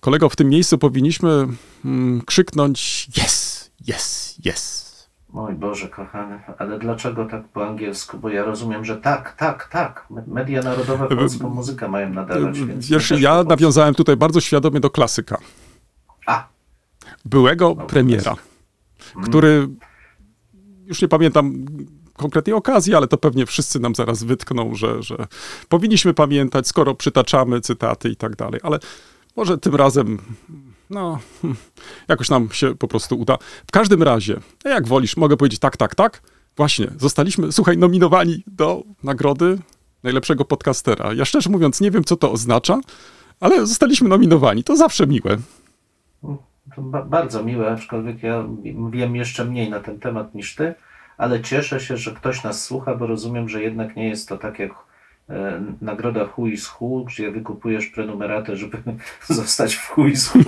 Kolego, w tym miejscu powinniśmy mm, krzyknąć yes, yes, yes. Mój Boże kochany, ale dlaczego tak po angielsku? Bo ja rozumiem, że tak, tak, tak. Media narodowe polską muzykę mają nadawać, więc... Wiesz, ja nawiązałem tutaj bardzo świadomie do klasyka. A, Byłego premiera, który, już nie pamiętam konkretnej okazji, ale to pewnie wszyscy nam zaraz wytkną, że, że powinniśmy pamiętać, skoro przytaczamy cytaty i tak dalej, ale może tym razem, no, jakoś nam się po prostu uda. W każdym razie, jak wolisz, mogę powiedzieć tak, tak, tak. Właśnie, zostaliśmy, słuchaj, nominowani do nagrody najlepszego podcastera. Ja szczerze mówiąc nie wiem, co to oznacza, ale zostaliśmy nominowani. To zawsze miłe. ba bardzo miłe, aczkolwiek ja wiem jeszcze mniej na ten temat niż ty, ale cieszę się, że ktoś nas słucha, bo rozumiem, że jednak nie jest to tak jak nagroda chuj z hu, gdzie wykupujesz prenumeratę, żeby zostać w chuj z hu.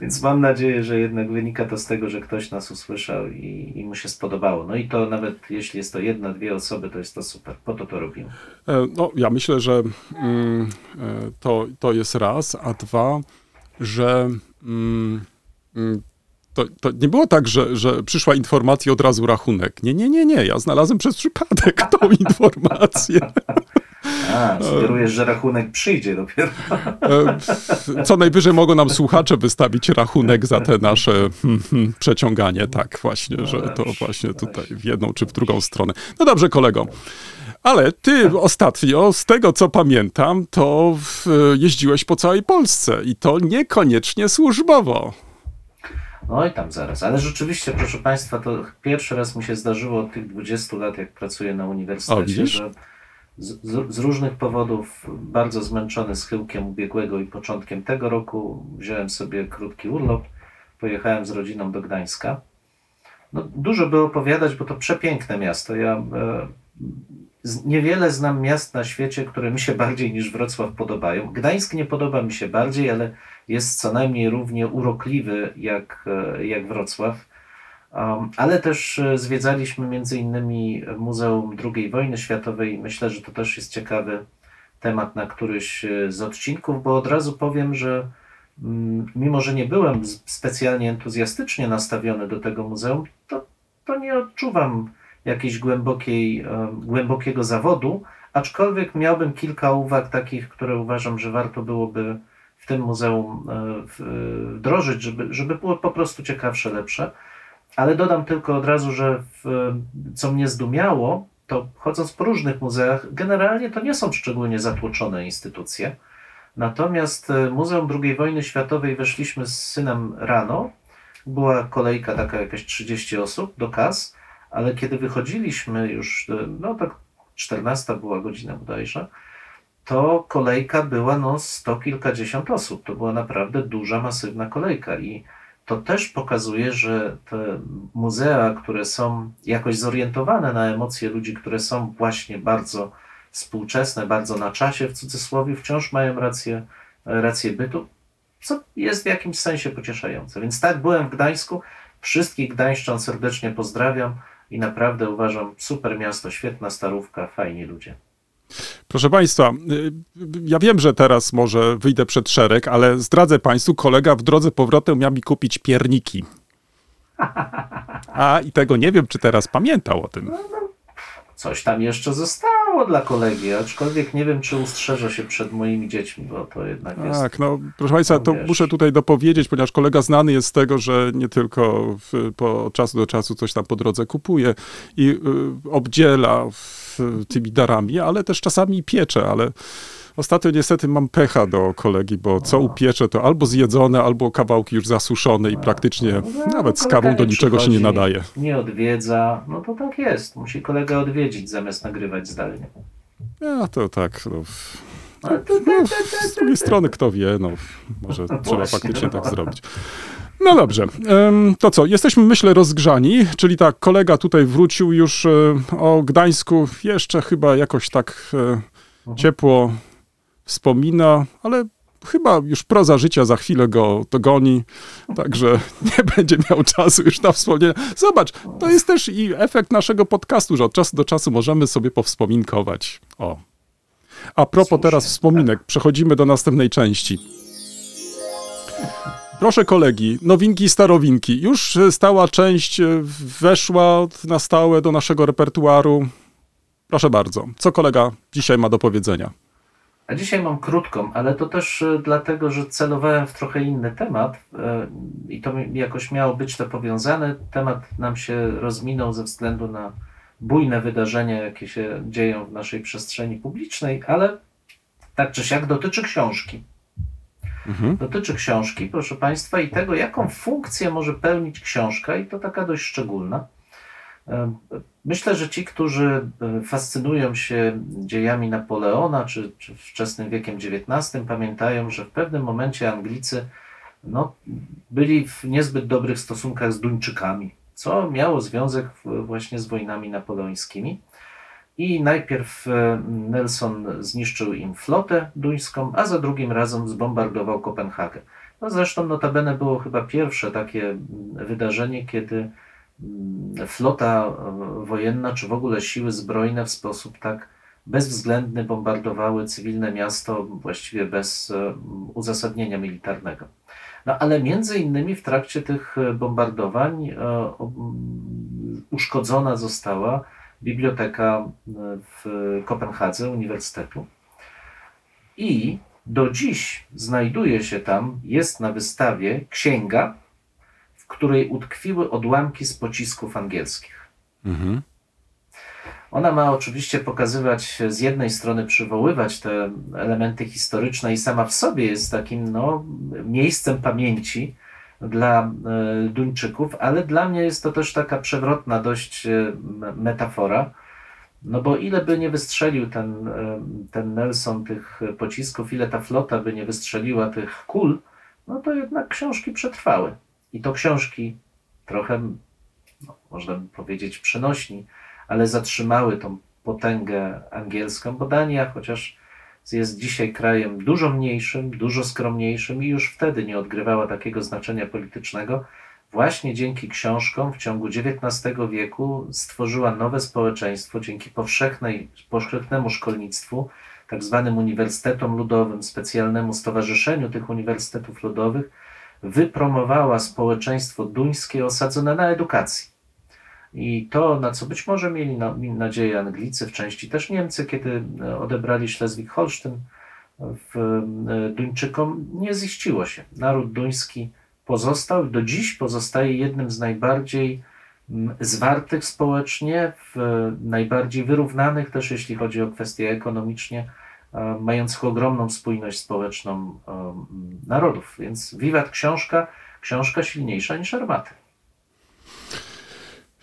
Więc mam nadzieję, że jednak wynika to z tego, że ktoś nas usłyszał i, i mu się spodobało. No i to nawet jeśli jest to jedna, dwie osoby, to jest to super. Po to to robimy. E, No, ja myślę, że mm, e, to, to jest raz, a dwa, że mm, mm, to, to nie było tak, że, że przyszła informacja od razu rachunek. Nie, nie, nie, nie. Ja znalazłem przez przypadek tą informację. A, sugerujesz, że rachunek przyjdzie dopiero. E, Co najwyżej mogą nam słuchacze wystawić rachunek za te nasze hmm, hmm, przeciąganie. Tak, właśnie, że to właśnie tutaj w jedną czy w drugą stronę. No dobrze, kolego. Ale ty ostatnio, z tego co pamiętam, to jeździłeś po całej Polsce i to niekoniecznie służbowo. No i tam zaraz. Ale rzeczywiście, proszę Państwa, to pierwszy raz mi się zdarzyło od tych 20 lat, jak pracuję na O, uniwersytecie, widzisz? że z, z, różnych powodów, bardzo zmęczony schyłkiem ubiegłego i początkiem tego roku, wziąłem sobie krótki urlop, pojechałem z rodziną do Gdańska. No, dużo by opowiadać, bo to przepiękne miasto. Ja e, niewiele znam miast na świecie, które mi się bardziej niż Wrocław podobają. Gdańsk nie podoba mi się bardziej, ale jest co najmniej równie urokliwy jak, e, jak Wrocław. Um, ale też e, zwiedzaliśmy między innymi Muzeum II wojny światowej. Myślę, że to też jest ciekawy temat na któryś e, z odcinków, bo od razu powiem, że mm, mimo, że nie byłem specjalnie entuzjastycznie nastawiony do tego muzeum, to, to nie odczuwam jakiejś głębokiej, e, głębokiego zawodu, aczkolwiek miałbym kilka uwag takich, które uważam, że warto byłoby w tym muzeum e, wdrożyć, żeby, żeby było po prostu ciekawsze, lepsze. Ale dodam tylko od razu, że w, co mnie zdumiało, to chodząc po różnych muzeach, generalnie to nie są szczególnie zatłoczone instytucje. Natomiast e, Muzeum II wojny światowej weszliśmy z synem rano. Była kolejka taka jakaś 30 osób do kas, ale kiedy wychodziliśmy już, no tak 14 była godzina bodajże, to kolejka była no sto kilkadziesiąt osób. To była naprawdę duża, masywna kolejka i to też pokazuje, że te muzea, które są jakoś zorientowane na emocje ludzi, które są właśnie bardzo współczesne, bardzo na czasie w cudzysłowie, wciąż mają rację, rację bytu, co jest w jakimś sensie pocieszające. Więc tak, byłem w Gdańsku, wszystkich Gdańszczan serdecznie pozdrawiam i naprawdę uważam super miasto, świetna starówka, fajni ludzie. Proszę Państwa, y, ja wiem, że teraz może wyjdę przed szereg, ale zdradzę Państwu, kolega w drodze powrotem miał mi kupić pierniki. A i tego nie wiem, czy teraz pamiętał o tym. Coś tam jeszcze zostało dla kolegi, aczkolwiek nie wiem, czy ustrzeże się przed moimi dziećmi, bo to jednak jest... Tak, no proszę Państwa, to wiesz. muszę tutaj dopowiedzieć, ponieważ kolega znany jest z tego, że nie tylko w, po od czasu do czasu coś tam po drodze kupuje i y, obdziela w, tymi darami, ale też czasami piecze, ale ostatnio niestety mam pecha do kolegi, bo co upiecze, to albo zjedzone, albo kawałki już zasuszone i praktycznie No, nawet z kawą do niczego się nie nadaje. Nie odwiedza, no to tak jest. Musi kolega odwiedzić zamiast nagrywać zdalnie. Ja to tak, no, no, z drugiej strony kto wie, no może trzeba właśnie, faktycznie no. tak zrobić. No dobrze, to co, jesteśmy myślę rozgrzani, czyli tak, kolega tutaj wrócił już e, o Gdańsku, jeszcze chyba jakoś tak e, ciepło wspomina, ale chyba już proza życia za chwilę go dogoni, także nie będzie miał czasu już na wspomnienie. Zobacz, to jest też i efekt naszego podcastu, że od czasu do czasu możemy sobie powspominkować. O. A propos Słusznie, teraz wspominek, przechodzimy do następnej części. Proszę kolegi, nowinki i starowinki. Już stała część e, weszła na stałe do naszego repertuaru. Proszę bardzo, co kolega dzisiaj ma do powiedzenia? A dzisiaj mam krótką, ale to też e, dlatego, że celowałem w trochę inny temat e, i to jakoś miało być to powiązane. Temat nam się rozminął ze względu na bujne wydarzenia, jakie się dzieją w naszej przestrzeni publicznej, ale tak czy siak dotyczy książki. Mhm. Dotyczy książki, proszę Państwa, i tego, jaką funkcję może pełnić książka, i to taka dość szczególna. Myślę, że ci, którzy e, fascynują się dziejami Napoleona czy, czy wczesnym wiekiem XIX, pamiętają, że w pewnym momencie Anglicy no, byli w niezbyt dobrych stosunkach z Duńczykami, co miało związek właśnie z wojnami napoleońskimi. I najpierw e, Nelson zniszczył im flotę duńską, a za drugim razem zbombardował Kopenhagę. No zresztą notabene było chyba pierwsze takie mm, wydarzenie, kiedy flota e, wojenna, czy w ogóle siły zbrojne w sposób tak bezwzględny bombardowały cywilne miasto właściwie bez e, uzasadnienia militarnego. No ale między innymi w trakcie tych e, bombardowań uszkodzona została biblioteka w Kopenhadze Uniwersytetu. I do dziś znajduje się tam, jest na wystawie księga, której utkwiły odłamki z pocisków angielskich. Mhm. Ona ma oczywiście pokazywać, z jednej strony przywoływać te elementy historyczne i sama w sobie jest takim no, miejscem pamięci dla e, Duńczyków, ale dla mnie jest to też taka przewrotna dość e, metafora, no bo ile by nie wystrzelił ten, e, ten Nelson tych pocisków, ile ta flota by nie wystrzeliła tych kul, no to jednak książki przetrwały. I to książki trochę, no, można by powiedzieć, przenośni, ale zatrzymały tą potęgę angielską, bo Dania, chociaż jest dzisiaj krajem dużo mniejszym, dużo skromniejszym i już wtedy nie odgrywała takiego znaczenia politycznego, właśnie dzięki książkom w ciągu XIX wieku stworzyła nowe społeczeństwo dzięki powszechnej, powszechnemu szkolnictwu, tak zwanym uniwersytetom ludowym, specjalnemu stowarzyszeniu tych uniwersytetów ludowych, wypromowała społeczeństwo duńskie osadzone na edukacji. I to, na co być może mieli na, nadzieję Anglicy, w części też Niemcy, kiedy e, odebrali Szlezwik-Holsztyn w, e, Duńczykom, nie ziściło się. Naród duński pozostał do dziś pozostaje jednym z najbardziej zwartych społecznie, w, najbardziej wyrównanych też, jeśli chodzi o kwestie ekonomicznie, e, mających ogromną spójność społeczną e, narodów. Więc wiwat książka, książka silniejsza niż armaty.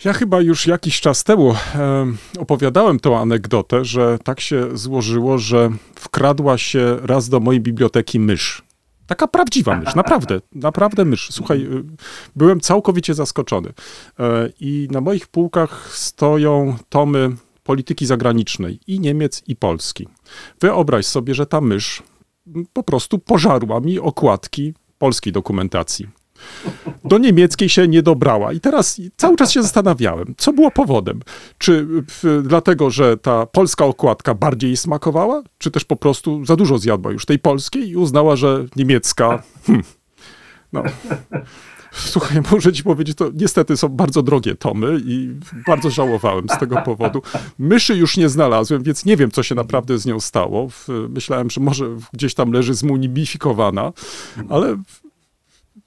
Ja chyba już jakiś czas temu em, opowiadałem tą anegdotę, że tak się złożyło, że wkradła się raz do mojej biblioteki mysz. Taka prawdziwa mysz, naprawdę, naprawdę mysz. Słuchaj, byłem całkowicie zaskoczony. E, I na moich półkach stoją tomy polityki zagranicznej i Niemiec, i Polski. Wyobraź sobie, że ta mysz po prostu pożarła mi okładki polskiej dokumentacji do niemieckiej się nie dobrała. I teraz cały czas się zastanawiałem, co było powodem. Czy w, dlatego, że ta polska okładka bardziej smakowała, czy też po prostu za dużo zjadła już tej polskiej i uznała, że niemiecka. Hmm, no. Słuchaj, muszę ci powiedzieć, to niestety są bardzo drogie tomy i bardzo żałowałem z tego powodu. Myszy już nie znalazłem, więc nie wiem, co się naprawdę z nią stało. Myślałem, że może gdzieś tam leży zmunibifikowana, ale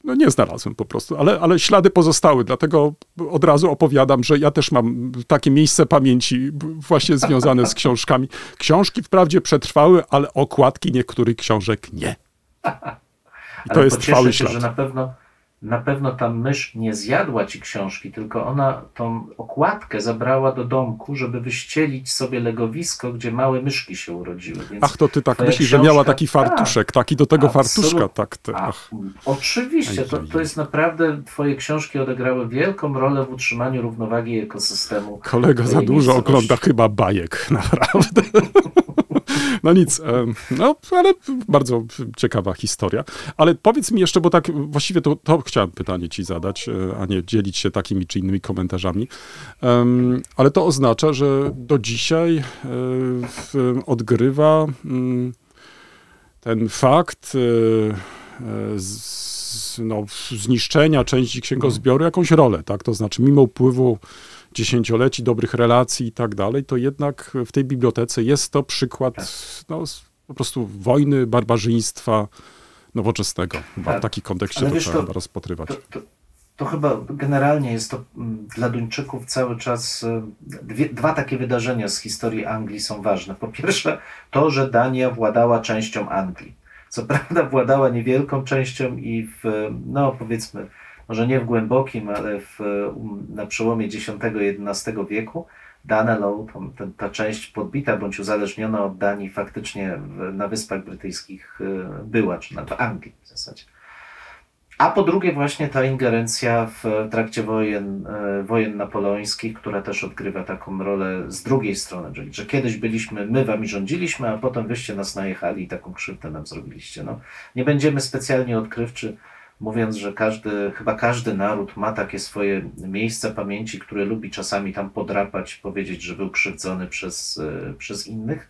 no nie znalazłem po prostu. Ale, ale ślady pozostały, dlatego od razu opowiadam, że ja też mam takie miejsce pamięci właśnie związane z książkami. Książki wprawdzie przetrwały, ale okładki niektórych książek nie. I to Ale jest pocieszę trwały ślad. że na pewno, na pewno ta mysz nie zjadła ci książki, tylko ona tą okładkę zabrała do domku, żeby wyścielić sobie legowisko, gdzie małe myszki się urodziły. Więc Ach, to ty tak myślisz, że książka- miała taki fartuszek, taki do tego Absolut- fartuszka, tak. Ty, ach. oczywiście, to, to jest naprawdę, twoje książki odegrały wielką rolę w utrzymaniu równowagi ekosystemu. Kolega za dużo ogląda chyba bajek, naprawdę. No nic, no ale bardzo ciekawa historia. Ale powiedz mi jeszcze, bo tak właściwie to, to chciałem pytanie ci zadać, e, a nie dzielić się takimi czy innymi komentarzami. Ale to oznacza, że do dzisiaj e, odgrywa mm, ten fakt e, no, zniszczenia części księgozbioru jakąś rolę, tak? To znaczy, mimo upływu dziesięcioleci, dobrych relacji i tak dalej, to jednak w tej bibliotece jest to przykład Tak. no, po prostu wojny, barbarzyństwa nowoczesnego. Chyba w Tak. takim kontekście Ale to wiesz, trzeba to- rozpatrywać. To, to, to chyba generalnie jest to mm, dla Duńczyków cały czas y, dwie, dwa takie wydarzenia z historii Anglii są ważne. Po pierwsze, to, że Dania władała częścią Anglii. Co prawda władała niewielką częścią i w, no powiedzmy, może nie w głębokim, ale w, um, na przełomie X-XI wieku Danelaw, ta część podbita bądź uzależniona od Danii faktycznie na Wyspach Brytyjskich y, była, czy na, w Anglii w zasadzie. A po drugie właśnie ta ingerencja w trakcie wojen, e, wojen napoleońskich, która też odgrywa taką rolę z drugiej strony, czyli że kiedyś byliśmy, my wami rządziliśmy, a potem wyście nas najechali i taką krzywdę nam zrobiliście. No, nie będziemy specjalnie odkrywczy, mówiąc, że każdy, chyba każdy naród ma takie swoje miejsca pamięci, które lubi czasami tam podrapać, powiedzieć, że był krzywdzony przez, e, przez innych,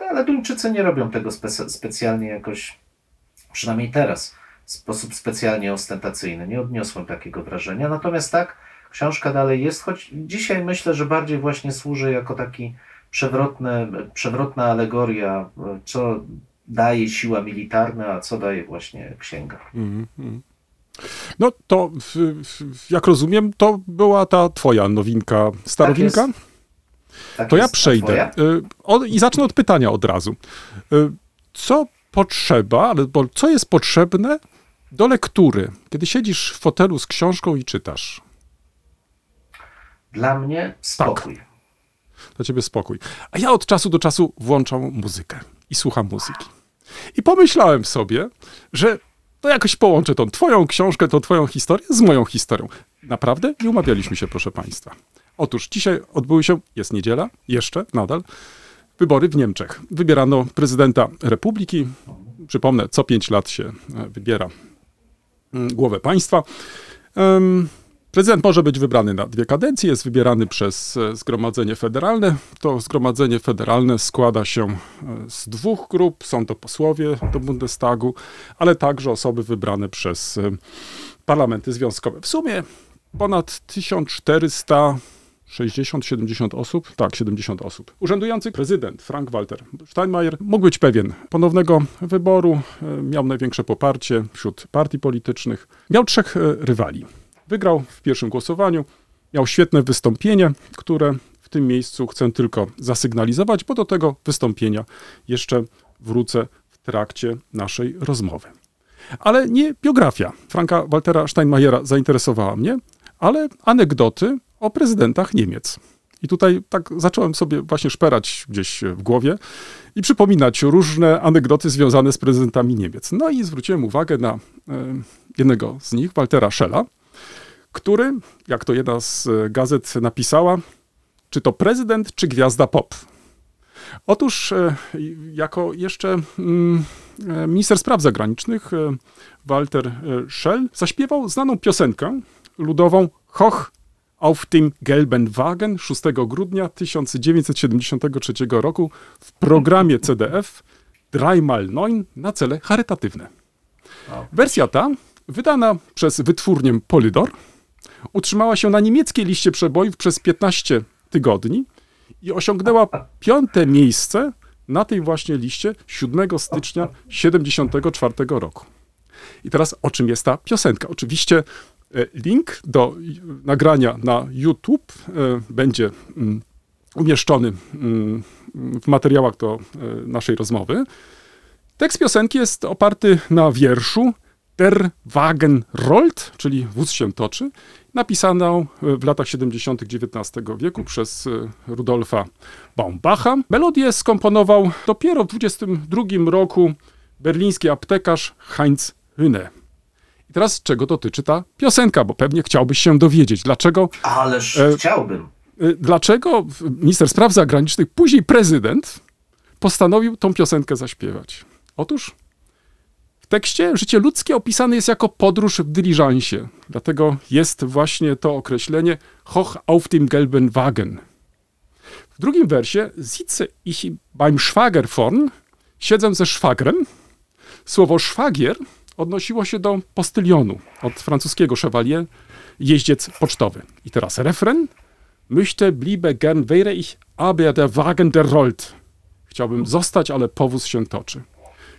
No, ale Duńczycy nie robią tego spe- specjalnie jakoś, przynajmniej teraz w sposób specjalnie ostentacyjny. Nie odniosłem takiego wrażenia. Natomiast tak, książka dalej jest, choć dzisiaj myślę, że bardziej właśnie służy jako taki przewrotny, przewrotna alegoria, co daje siła militarna, a co daje właśnie księga. Mhm, mhm. No to, jak rozumiem, to była ta twoja nowinka, starowinka? Tak To ja przejdę y, i zacznę od pytania od razu. Y, Co potrzeba, albo co jest potrzebne do lektury, kiedy siedzisz w fotelu z książką i czytasz? Dla mnie spokój. Dla ciebie spokój. A ja od czasu do czasu włączam muzykę i słucham muzyki. I pomyślałem sobie, że to jakoś połączę tą twoją książkę, tą twoją historię z moją historią. Naprawdę nie umawialiśmy się, proszę państwa. Otóż dzisiaj odbyły się, jest niedziela, jeszcze, nadal, wybory w Niemczech. Wybierano prezydenta republiki. Przypomnę, co pięć lat się e, wybiera mm, głowę państwa. Prezydent może być wybrany na dwie kadencje, jest wybierany przez e, Zgromadzenie Federalne. To Zgromadzenie Federalne składa się e, z dwóch grup. Są to posłowie do Bundestagu, ale także osoby wybrane przez e, parlamenty związkowe. W sumie ponad 1400 60-70 osób? Tak, 70 osób. Urzędujący prezydent Frank-Walter Steinmeier mógł być pewien ponownego wyboru, miał największe poparcie wśród partii politycznych. Miał trzech rywali. Wygrał w pierwszym głosowaniu, miał świetne wystąpienie, które w tym miejscu chcę tylko zasygnalizować, bo do tego wystąpienia jeszcze wrócę w trakcie naszej rozmowy. Ale nie biografia Franka Waltera Steinmeiera zainteresowała mnie, ale anegdoty o prezydentach Niemiec. I tutaj tak zacząłem sobie właśnie szperać gdzieś w głowie i przypominać różne anegdoty związane z prezydentami Niemiec. No i zwróciłem uwagę na e, jednego z nich, Waltera Schella, który, jak to jedna z e, gazet napisała, czy to prezydent, czy gwiazda pop. Otóż e, jako jeszcze mm, e, minister spraw zagranicznych Walter Schell zaśpiewał znaną piosenkę ludową Hoch auf dem gelben Wagen 6 grudnia 1973 roku w programie CDF dreimal neun na cele charytatywne. Wersja ta wydana przez wytwórnię Polydor, utrzymała się na niemieckiej liście przebojów przez 15 tygodni i osiągnęła piąte miejsce na tej właśnie liście 7 stycznia 74 roku. I teraz o czym jest ta piosenka? Oczywiście e, link do y, nagrania na YouTube e, będzie mm, umieszczony mm, w materiałach do e, naszej rozmowy. Tekst piosenki jest oparty na wierszu Der Wagen rollt, czyli wóz się toczy, napisaną w latach 70. XIX wieku przez e, Rudolfa Baumbacha. Melodię skomponował dopiero w 22 roku berliński aptekarz Heinz Hüne. I teraz czego dotyczy ta piosenka, bo pewnie chciałbyś się dowiedzieć, dlaczego Ależ E, chciałbym. Y, dlaczego minister spraw zagranicznych, później prezydent, postanowił tą piosenkę zaśpiewać. Otóż w tekście życie ludzkie opisane jest jako podróż w dyliżansie. Dlatego jest właśnie to określenie Hoch auf dem gelben Wagen. W drugim wersie sitze ich beim Schwager vorn, siedzę ze szwagrem. Słowo szwagier odnosiło się do postylionu, od francuskiego chevalier, jeździec pocztowy. I teraz refren. Möchte bliebe gern wäre ich, aber der Wagen der rollt. Chciałbym zostać, ale powóz się toczy.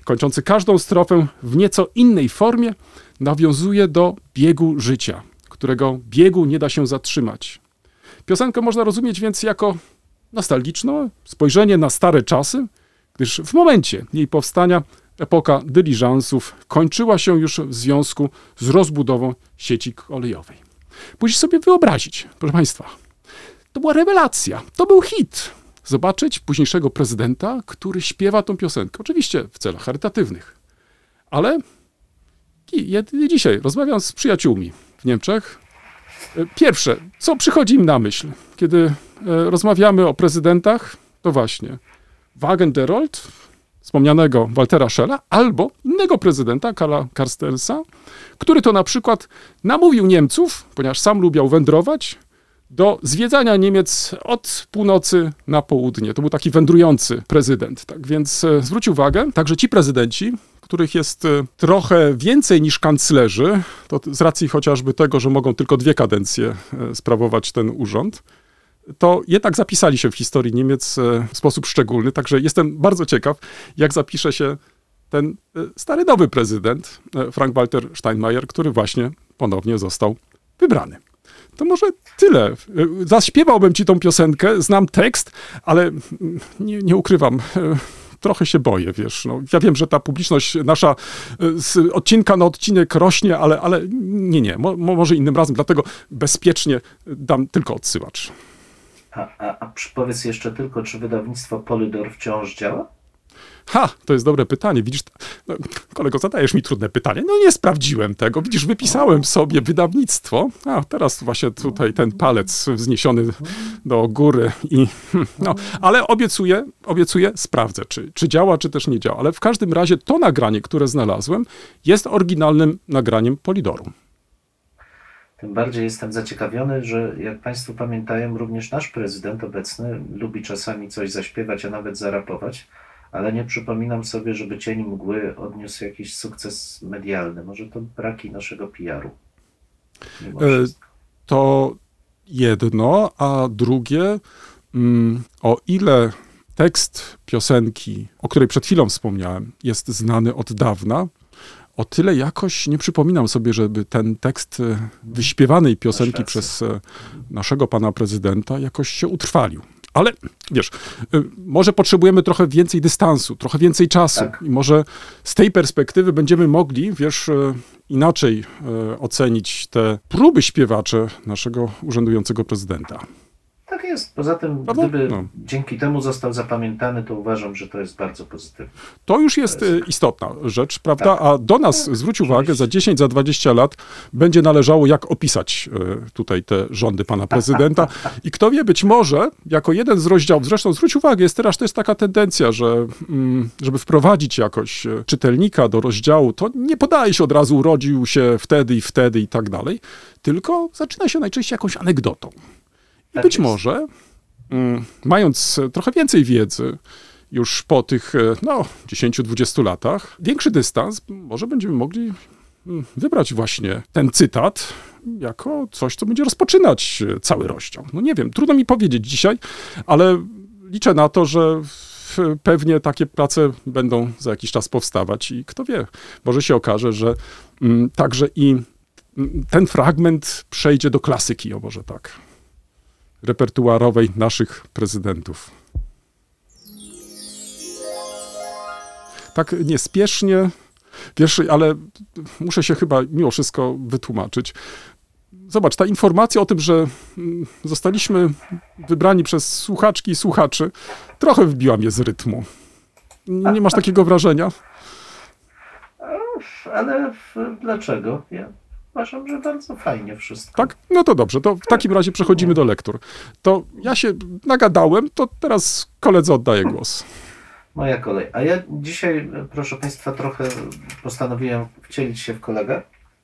Kończący każdą strofę w nieco innej formie nawiązuje do biegu życia, którego biegu nie da się zatrzymać. Piosenkę można rozumieć więc jako nostalgiczne spojrzenie na stare czasy, gdyż w momencie jej powstania epoka dyliżansów kończyła się już w związku z rozbudową sieci kolejowej. Musisz sobie wyobrazić, proszę Państwa, to była rewelacja, to był hit. Zobaczyć późniejszego prezydenta, który śpiewa tą piosenkę. Oczywiście w celach charytatywnych. Ale ja dzisiaj rozmawiam z przyjaciółmi w Niemczech. E, Pierwsze, co przychodzi im na myśl, kiedy e, rozmawiamy o prezydentach, to właśnie Wagen der Rollt, wspomnianego Waltera Schella, albo innego prezydenta, Karla Karstensa, który to na przykład namówił Niemców, ponieważ sam lubiał wędrować, do zwiedzania Niemiec od północy na południe. To był taki wędrujący prezydent. Tak więc e, zwróć uwagę, także ci prezydenci, których jest e, trochę więcej niż kanclerzy, to z racji chociażby tego, że mogą tylko dwie kadencje e, sprawować ten urząd, to jednak zapisali się w historii Niemiec w sposób szczególny. Także jestem bardzo ciekaw, jak zapisze się ten stary nowy prezydent, Frank-Walter Steinmeier, który właśnie ponownie został wybrany. To może tyle. Zaśpiewałbym ci tą piosenkę, znam tekst, ale nie, nie ukrywam. Trochę się boję, wiesz. No, ja wiem, że ta publiczność nasza z odcinka na odcinek rośnie, ale, ale nie, nie. Mo, mo- może innym razem, dlatego bezpiecznie dam tylko odsyłacz. A, a, a powiedz jeszcze tylko, czy wydawnictwo Polydor wciąż działa? Ha, to jest dobre pytanie. Widzisz, no, kolego, zadajesz mi trudne pytanie. No nie sprawdziłem tego. Widzisz, wypisałem sobie wydawnictwo, a teraz właśnie tutaj ten palec wzniesiony do góry i no, ale obiecuję, obiecuję, sprawdzę, czy, czy działa, czy też nie działa. Ale w każdym razie to nagranie, które znalazłem, jest oryginalnym nagraniem Polidoru. Tym bardziej jestem zaciekawiony, że jak Państwo pamiętają, również nasz prezydent obecny lubi czasami coś zaśpiewać, a nawet zarapować, ale nie przypominam sobie, żeby Cień Mgły odniósł jakiś sukces medialny. Może to braki naszego PR-u. E. To jedno, a drugie, mm, o ile tekst piosenki, o której przed chwilą wspomniałem, jest znany od dawna, o tyle jakoś nie przypominam sobie, żeby ten tekst e, wyśpiewanej piosenki przez e, naszego pana prezydenta jakoś się utrwalił. Ale wiesz, e, może potrzebujemy trochę więcej dystansu, trochę więcej czasu. Tak. I może z tej perspektywy będziemy mogli, wiesz, e, inaczej e, ocenić te próby śpiewacze naszego urzędującego prezydenta. Tak jest. Poza tym, Prawda? gdyby No. dzięki temu został zapamiętany, to uważam, że to jest bardzo pozytywne. To już jest e, istotna rzecz, prawda? Tak. A do nas, zwróć uwagę, za 10, za 20 lat będzie należało, jak opisać e, tutaj te rządy pana prezydenta. I kto wie, być może jako jeden z rozdziałów, zresztą zwróć uwagę, jest teraz też taka tendencja, że mm, żeby wprowadzić jakoś e, czytelnika do rozdziału, to nie podaje się od razu urodził się wtedy i wtedy i tak dalej, tylko zaczyna się najczęściej jakąś anegdotą. I Tak być może, mm, mając e, trochę więcej wiedzy, już po tych e, no, 10-20 latach, większy dystans, może będziemy mogli mm, wybrać właśnie ten cytat jako coś, co będzie rozpoczynać e, cały rozdział. No nie wiem, trudno mi powiedzieć dzisiaj, ale liczę na to, że pewnie takie prace będą za jakiś czas powstawać i kto wie, może się okaże, że mm, także i ten fragment przejdzie do klasyki, o może tak, repertuarowej naszych prezydentów. Tak niespiesznie, wiesz, ale muszę się chyba mimo wszystko wytłumaczyć. Zobacz, ta informacja o tym, że mm, zostaliśmy wybrani przez słuchaczki i słuchaczy, trochę wbiła mnie z rytmu. Nie masz takiego wrażenia? Ale dlaczego? Ja uważam, że bardzo fajnie wszystko. Tak? No to dobrze, to w takim razie przechodzimy do lektur. To ja się nagadałem, to teraz koledze oddaję głos. Moja kolej. A ja dzisiaj, proszę Państwa, trochę postanowiłem wcielić się w kolegę.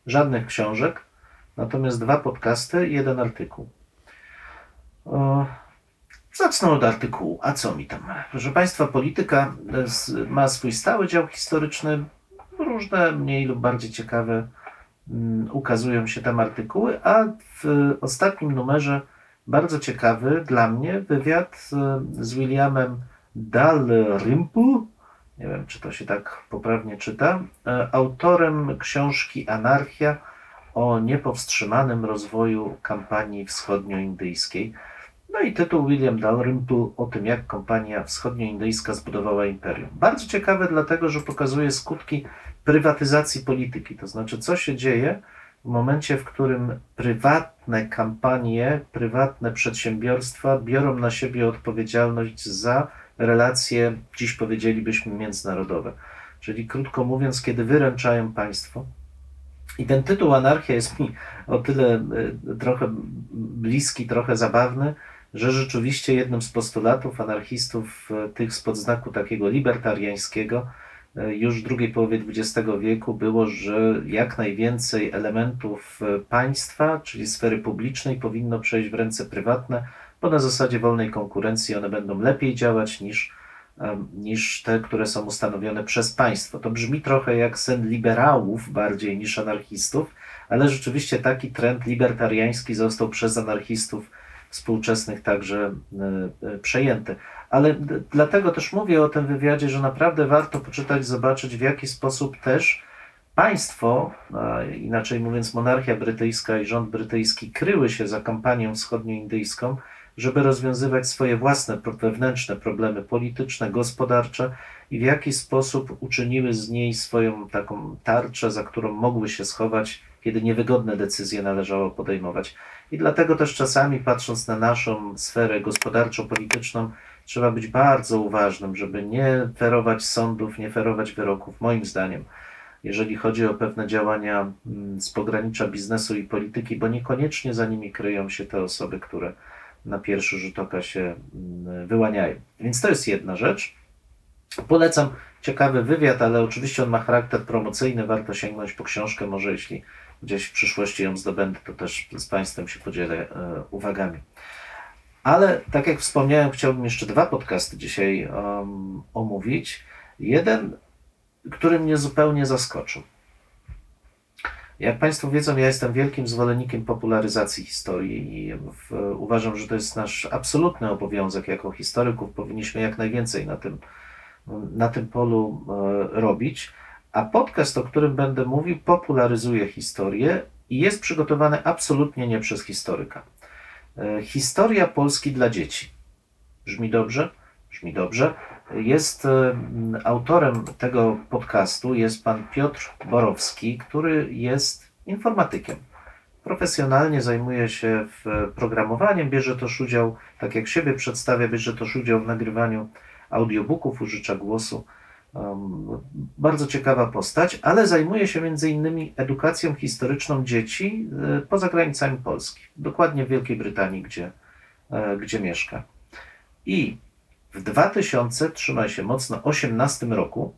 Żadnych książek, natomiast dwa podcasty i jeden artykuł. O, zacznę od artykułu. A co mi tam? Proszę Państwa, polityka e, ma swój stały dział historyczny. Różne, mniej lub bardziej ciekawe ukazują się tam artykuły, a w ostatnim numerze bardzo ciekawy dla mnie wywiad e, z Williamem Dalrymple, nie wiem czy to się tak poprawnie czyta, e, autorem książki Anarchia o niepowstrzymanym rozwoju kampanii wschodnioindyjskiej. No i tytuł William Dalrymple o tym, jak kompania wschodnioindyjska zbudowała imperium. Bardzo ciekawe, dlatego że pokazuje skutki prywatyzacji polityki, to znaczy co się dzieje w momencie, w którym prywatne kampanie, prywatne przedsiębiorstwa biorą na siebie odpowiedzialność za relacje, dziś powiedzielibyśmy, międzynarodowe. Czyli krótko mówiąc, kiedy wyręczają państwo. I ten tytuł Anarchia jest mi o tyle y, trochę bliski, trochę zabawny, że rzeczywiście jednym z postulatów anarchistów, y, tych spod znaku takiego libertariańskiego, już w drugiej połowie XX wieku było, że jak najwięcej elementów y, państwa, czyli sfery publicznej, powinno przejść w ręce prywatne, bo na zasadzie wolnej konkurencji one będą lepiej działać niż, em, niż te, które są ustanowione przez państwo. To brzmi trochę jak sen liberałów bardziej niż anarchistów, ale rzeczywiście taki trend libertariański został przez anarchistów współczesnych także e, e, przejęty. Ale dlatego też mówię o tym wywiadzie, że naprawdę warto poczytać, zobaczyć w jaki sposób też państwo, inaczej mówiąc monarchia brytyjska i rząd brytyjski kryły się za kampanią wschodnioindyjską, żeby rozwiązywać swoje własne wewnętrzne problemy polityczne, gospodarcze i w jaki sposób uczyniły z niej swoją taką tarczę, za którą mogły się schować, kiedy niewygodne decyzje należało podejmować. I dlatego też czasami, patrząc na naszą sferę gospodarczo-polityczną, trzeba być bardzo uważnym, żeby nie ferować sądów, nie ferować wyroków, moim zdaniem, jeżeli chodzi o pewne działania mm, z pogranicza biznesu i polityki, bo niekoniecznie za nimi kryją się te osoby, które na pierwszy rzut oka się mm, wyłaniają. Więc to jest jedna rzecz. Polecam ciekawy wywiad, ale oczywiście on ma charakter promocyjny. Warto sięgnąć po książkę. Może jeśli gdzieś w przyszłości ją zdobędę, to też z Państwem się podzielę e, uwagami. Ale tak jak wspomniałem, chciałbym jeszcze dwa podcasty dzisiaj um, omówić. Jeden, który mnie zupełnie zaskoczył. Jak Państwo wiedzą, ja jestem wielkim zwolennikiem popularyzacji historii i w, uważam, że to jest nasz absolutny obowiązek jako historyków. Powinniśmy jak najwięcej na tym, na tym polu e, robić. A podcast, o którym będę mówił, popularyzuje historię i jest przygotowany absolutnie nie przez historyka. E, Historia Polski dla dzieci. Brzmi dobrze? Brzmi dobrze. Jest e, autorem tego podcastu jest pan Piotr Borowski, który jest informatykiem. Profesjonalnie zajmuje się programowaniem, bierze też udział, tak jak siebie przedstawia, bierze też udział w nagrywaniu audiobooków, użycza głosu. Bardzo ciekawa postać, ale zajmuje się między innymi edukacją historyczną dzieci e, poza granicami Polski, dokładnie w Wielkiej Brytanii, gdzie, e, gdzie mieszka. I w 2000, trzymaj się mocno, 18 roku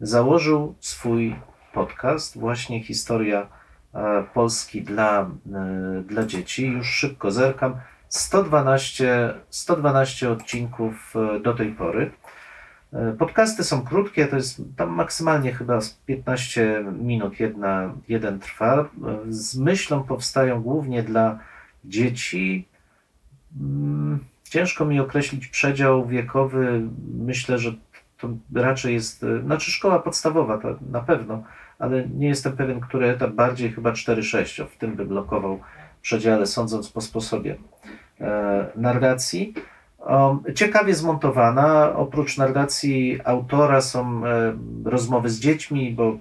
założył swój podcast, właśnie historia e, Polski dla, dla dzieci. Już szybko zerkam. 112, 112 odcinków do tej pory. E, Podcasty są krótkie, to jest tam maksymalnie chyba z 15 minut jedna, jeden trwa. E, Z myślą powstają głównie dla dzieci. Mm, Ciężko mi określić przedział wiekowy. Myślę, że to raczej jest, e, znaczy szkoła podstawowa to na pewno, ale nie jestem pewien, który etap bardziej chyba 4-6, o, w tym bym blokował przedziale, sądząc po sposobie narracji. Ciekawie zmontowana. Oprócz narracji autora są e, rozmowy z dziećmi, bo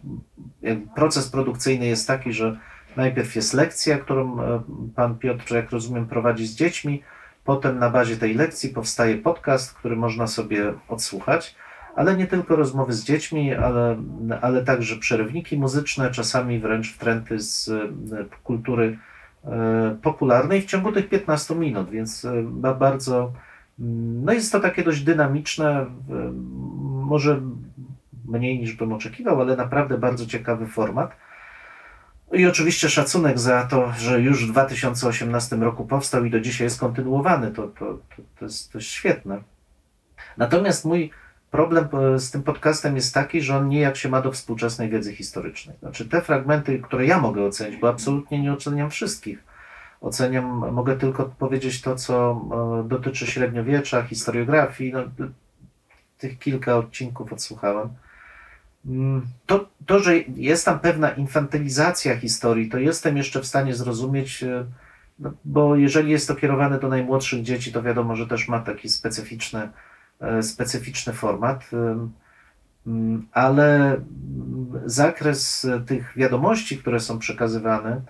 proces produkcyjny jest taki, że najpierw jest lekcja, którą e, pan Piotr, jak rozumiem, prowadzi z dziećmi. Potem na bazie tej lekcji powstaje podcast, który można sobie odsłuchać, ale nie tylko rozmowy z dziećmi, ale, ale także przerywniki muzyczne, czasami wręcz wtręty z e, kultury popularnej w ciągu tych 15 minut, więc ba- bardzo no jest to takie dość dynamiczne, może mniej niż bym oczekiwał, ale naprawdę bardzo ciekawy format. I oczywiście szacunek za to, że już w 2018 roku powstał i do dzisiaj jest kontynuowany. To, to, to, jest, to jest świetne. Natomiast mój problem e, z tym podcastem jest taki, że on nijak się ma do współczesnej wiedzy historycznej. Znaczy te fragmenty, które ja mogę ocenić, bo absolutnie nie oceniam wszystkich. Oceniam, mogę tylko powiedzieć to, co e, dotyczy średniowiecza, historiografii. No, tych kilka odcinków odsłuchałem. Mm, To, to, że jest tam pewna infantylizacja historii, to jestem jeszcze w stanie zrozumieć, e, no, bo jeżeli jest to kierowane do najmłodszych dzieci, to wiadomo, że też ma taki specyficzny, e, specyficzny format. Mm, Ale zakres tych wiadomości, które są przekazywane,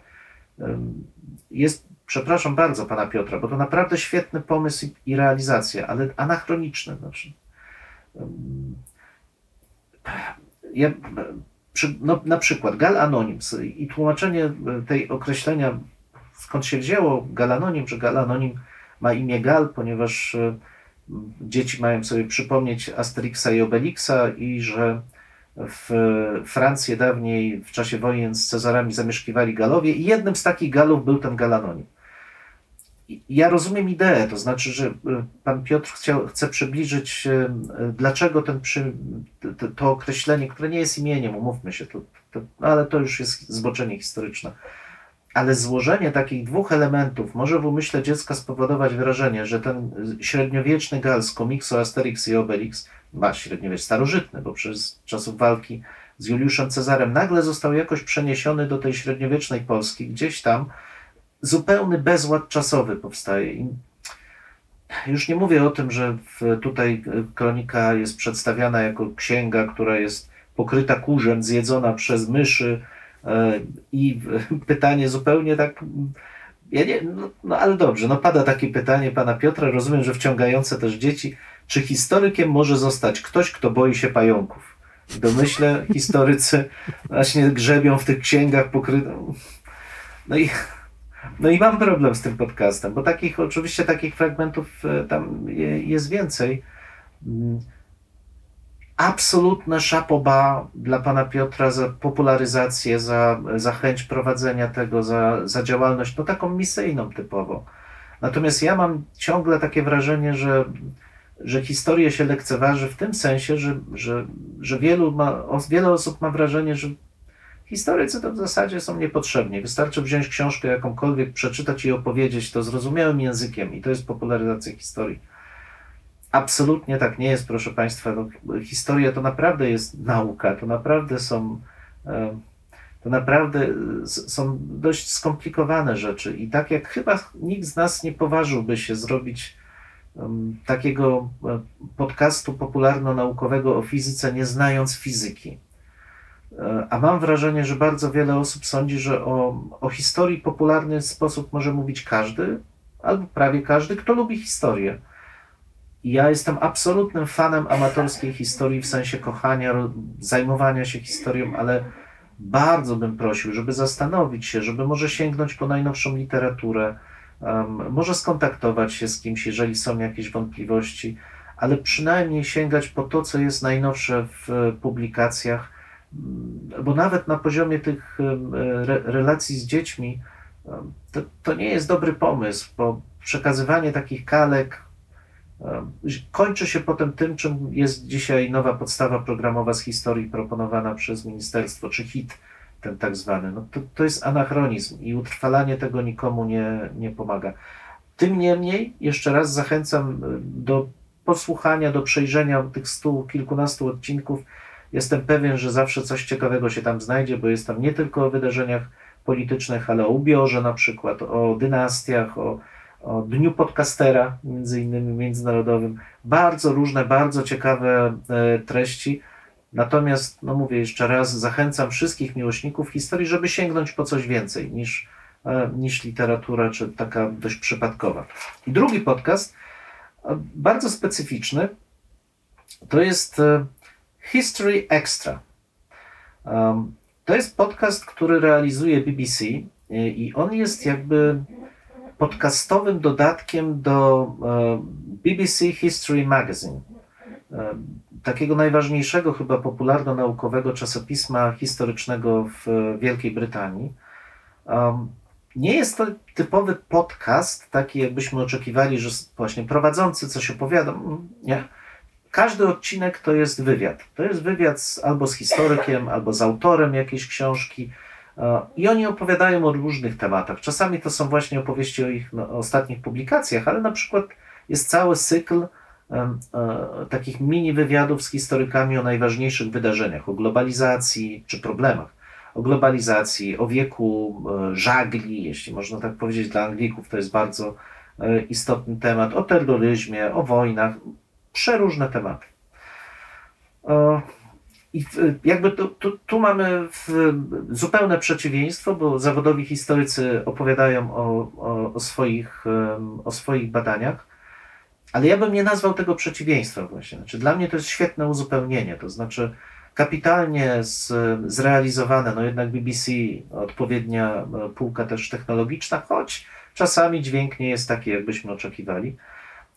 jest, przepraszam bardzo pana Piotra, bo to naprawdę świetny pomysł i, realizacja, ale anachroniczny. Znaczy, ja, przy, no, na przykład Gal Anonims i tłumaczenie e, tej określenia, skąd się wzięło Gal Anonim, że Gal Anonim ma imię Gal, ponieważ e, dzieci mają sobie przypomnieć Asterixa i Obelixa i że w Francji dawniej w czasie wojen z Cezarami zamieszkiwali Galowie i jednym z takich Galów był ten Gal Anonim. I Ja rozumiem ideę, to znaczy, że e, pan Piotr chciał, chce przybliżyć, e, e, dlaczego ten przy, to, to określenie, które nie jest imieniem, umówmy się, to, to, ale to już jest zboczenie historyczne. Ale złożenie takich dwóch elementów może w umyśle dziecka spowodować wrażenie, że ten średniowieczny gal z komiksu Asterix i Obelix, ma średniowiecz starożytny, bo przez czasów walki z Juliuszem Cezarem nagle został jakoś przeniesiony do tej średniowiecznej Polski, gdzieś tam, zupełny bezład czasowy powstaje. Już nie mówię o tym, że w, tutaj kronika jest przedstawiana jako księga, która jest pokryta kurzem, zjedzona przez myszy e, i pytanie zupełnie tak. Ja nie, no, no ale dobrze, no pada takie pytanie pana Piotra, rozumiem, że wciągające też dzieci. Czy historykiem może zostać ktoś, kto boi się pająków? W domyśle historycy właśnie grzebią w tych księgach pokrytych. No i no i mam problem z tym podcastem, bo takich, oczywiście takich fragmentów e, tam je- jest więcej. Mm. Absolutne szapoba dla pana Piotra za popularyzację, za, za chęć prowadzenia tego, za, za działalność, no taką misyjną typowo. Natomiast ja mam ciągle takie wrażenie, że, że historię się lekceważy w tym sensie, że, że, że wielu ma, wiele osób ma wrażenie, że Historycy to w zasadzie są niepotrzebni. Wystarczy wziąć książkę jakąkolwiek, przeczytać i opowiedzieć to zrozumiałym językiem, i to jest popularyzacja historii. Absolutnie tak nie jest, proszę Państwa. No, historia to naprawdę jest nauka, to naprawdę są. e, To naprawdę są dość skomplikowane rzeczy. I tak jak chyba nikt z nas nie poważyłby się zrobić takiego e, podcastu popularno-naukowego o fizyce, nie znając fizyki. E, A mam wrażenie, że bardzo wiele osób sądzi, że o, o historii popularny sposób może mówić każdy, albo prawie każdy, kto lubi historię. Ja jestem absolutnym fanem amatorskiej historii w sensie kochania, zajmowania się historią, ale bardzo bym prosił, żeby zastanowić się, żeby może sięgnąć po najnowszą literaturę, może skontaktować się z kimś, jeżeli są jakieś wątpliwości, ale przynajmniej sięgać po to, co jest najnowsze w publikacjach Mm, bo nawet na poziomie tych relacji z dziećmi to, to nie jest dobry pomysł, bo przekazywanie takich kalek kończy się potem tym, czym jest dzisiaj nowa podstawa programowa z historii proponowana przez ministerstwo, czy HIT, ten tak zwany. No to, to jest anachronizm i utrwalanie tego nikomu nie, nie pomaga. Tym niemniej, jeszcze raz zachęcam e, do posłuchania, do przejrzenia tych stu, kilkunastu odcinków. Jestem pewien, że zawsze coś ciekawego się tam znajdzie, bo jest tam nie tylko o wydarzeniach politycznych, ale o ubiorze na przykład, o dynastiach, o, o Dniu Podcastera, między innymi międzynarodowym. Bardzo różne, bardzo ciekawe e, treści. Natomiast, no mówię jeszcze raz, zachęcam wszystkich miłośników historii, żeby sięgnąć po coś więcej niż, e, niż literatura, czy taka dość przypadkowa. I drugi podcast, e, bardzo specyficzny, to jest e, History Extra. To jest podcast, który realizuje BBC i on jest jakby podcastowym dodatkiem do BBC History Magazine. Takiego najważniejszego, chyba popularno-naukowego czasopisma historycznego w Wielkiej Brytanii. Um, nie jest to typowy podcast, taki jakbyśmy oczekiwali, że właśnie prowadzący coś opowiada. Nie każdy odcinek to jest wywiad. To jest wywiad z, albo z historykiem, albo z autorem jakiejś książki. E, I oni opowiadają o różnych tematach. Czasami to są właśnie opowieści o ich no, ostatnich publikacjach, ale na przykład jest cały cykl takich mini wywiadów z historykami o najważniejszych wydarzeniach, o globalizacji czy problemach. O globalizacji, o wieku e, żagli, jeśli można tak powiedzieć, dla Anglików to jest bardzo e, istotny temat, o terroryzmie, o wojnach, przeróżne tematy. E, I jakby tu, tu, tu mamy zupełne przeciwieństwo, bo zawodowi historycy opowiadają o, o, o, swoich, o swoich badaniach, ale ja bym nie nazwał tego przeciwieństwem właśnie. Znaczy, dla mnie to jest świetne uzupełnienie, to znaczy kapitalnie z, zrealizowane, no jednak BBC, odpowiednia e, półka też technologiczna, choć czasami dźwięk nie jest taki, jakbyśmy oczekiwali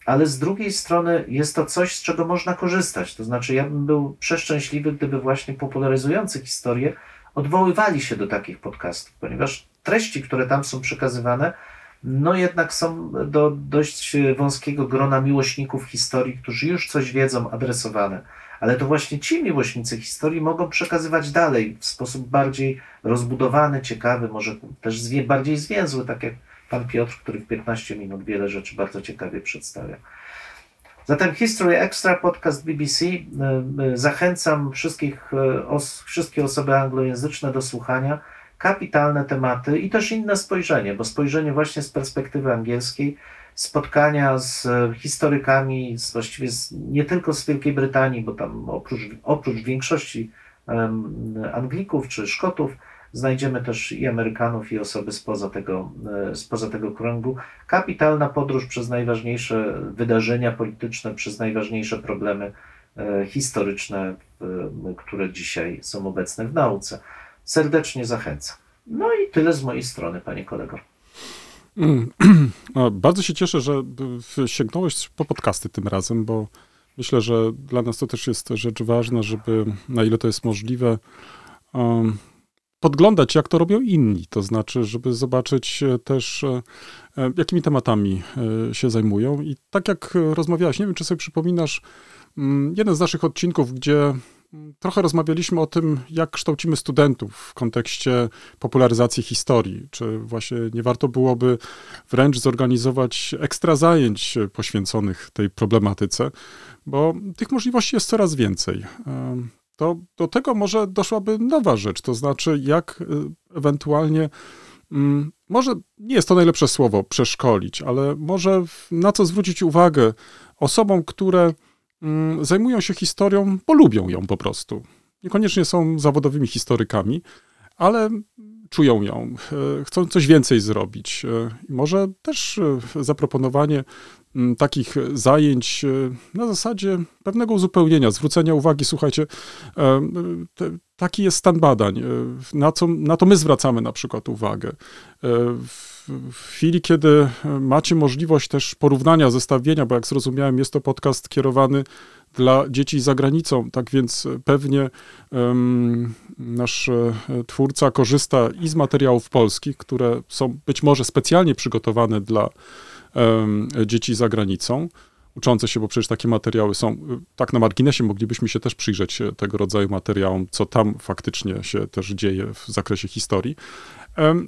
ale z drugiej strony jest to coś, z czego można korzystać. To znaczy, ja bym był przeszczęśliwy, gdyby właśnie popularyzujący historię odwoływali się do takich podcastów, ponieważ treści, które tam są przekazywane, no jednak są do dość wąskiego grona miłośników historii, którzy już coś wiedzą, adresowane. Ale to właśnie ci miłośnicy historii mogą przekazywać dalej w sposób bardziej rozbudowany, ciekawy, może też zwie, bardziej zwięzły, tak jak pan Piotr, który w 15 minut wiele rzeczy bardzo ciekawie przedstawia. Zatem History Extra, podcast BBC. E, e, zachęcam wszystkich, e, os, wszystkie osoby anglojęzyczne do słuchania. Kapitalne tematy i też inne spojrzenie, bo spojrzenie właśnie z perspektywy angielskiej, spotkania z historykami, z, właściwie z, nie tylko z Wielkiej Brytanii, bo tam oprócz, oprócz większości um, Anglików czy Szkotów, Znajdziemy też i Amerykanów, i osoby spoza tego, e, spoza tego kręgu. Kapitalna podróż przez najważniejsze wydarzenia polityczne, przez najważniejsze problemy e, historyczne, które dzisiaj są obecne w nauce. Serdecznie zachęcam. No i tyle z mojej strony, panie kolego. Mm, bardzo się cieszę, że sięgnąłeś po podcasty tym razem, bo myślę, że dla nas to też jest rzecz ważna, żeby na ile to jest możliwe, um, podglądać, jak to robią inni, to znaczy, żeby zobaczyć e, też, e, e, jakimi tematami się zajmują. I tak jak rozmawiałeś, nie wiem, czy sobie przypominasz, mm, jeden z naszych odcinków, gdzie trochę rozmawialiśmy o tym, jak kształcimy studentów w kontekście popularyzacji historii. Czy właśnie nie warto byłoby wręcz zorganizować ekstra zajęć poświęconych tej problematyce, bo tych możliwości jest coraz więcej to do tego może doszłaby nowa rzecz, to znaczy jak y, ewentualnie, mm, może nie jest to najlepsze słowo, przeszkolić, ale może na co zwrócić uwagę osobom, które mm, zajmują się historią, bo lubią ją po prostu. Niekoniecznie są zawodowymi historykami, ale czują ją, e, chcą coś więcej zrobić. E, może też e, zaproponowanie takich zajęć na zasadzie pewnego uzupełnienia, zwrócenia uwagi, słuchajcie, taki jest stan badań, na, co, na to my zwracamy na przykład uwagę. W chwili, kiedy macie możliwość też porównania, zestawienia, bo jak zrozumiałem, jest to podcast kierowany dla dzieci za granicą, tak więc pewnie um, nasz e, twórca korzysta i z materiałów polskich, które są być może specjalnie przygotowane dla dzieci za granicą. uczące się, bo przecież takie materiały są, tak na marginesie moglibyśmy się też przyjrzeć e, tego rodzaju materiałom, co tam faktycznie się też dzieje w zakresie historii.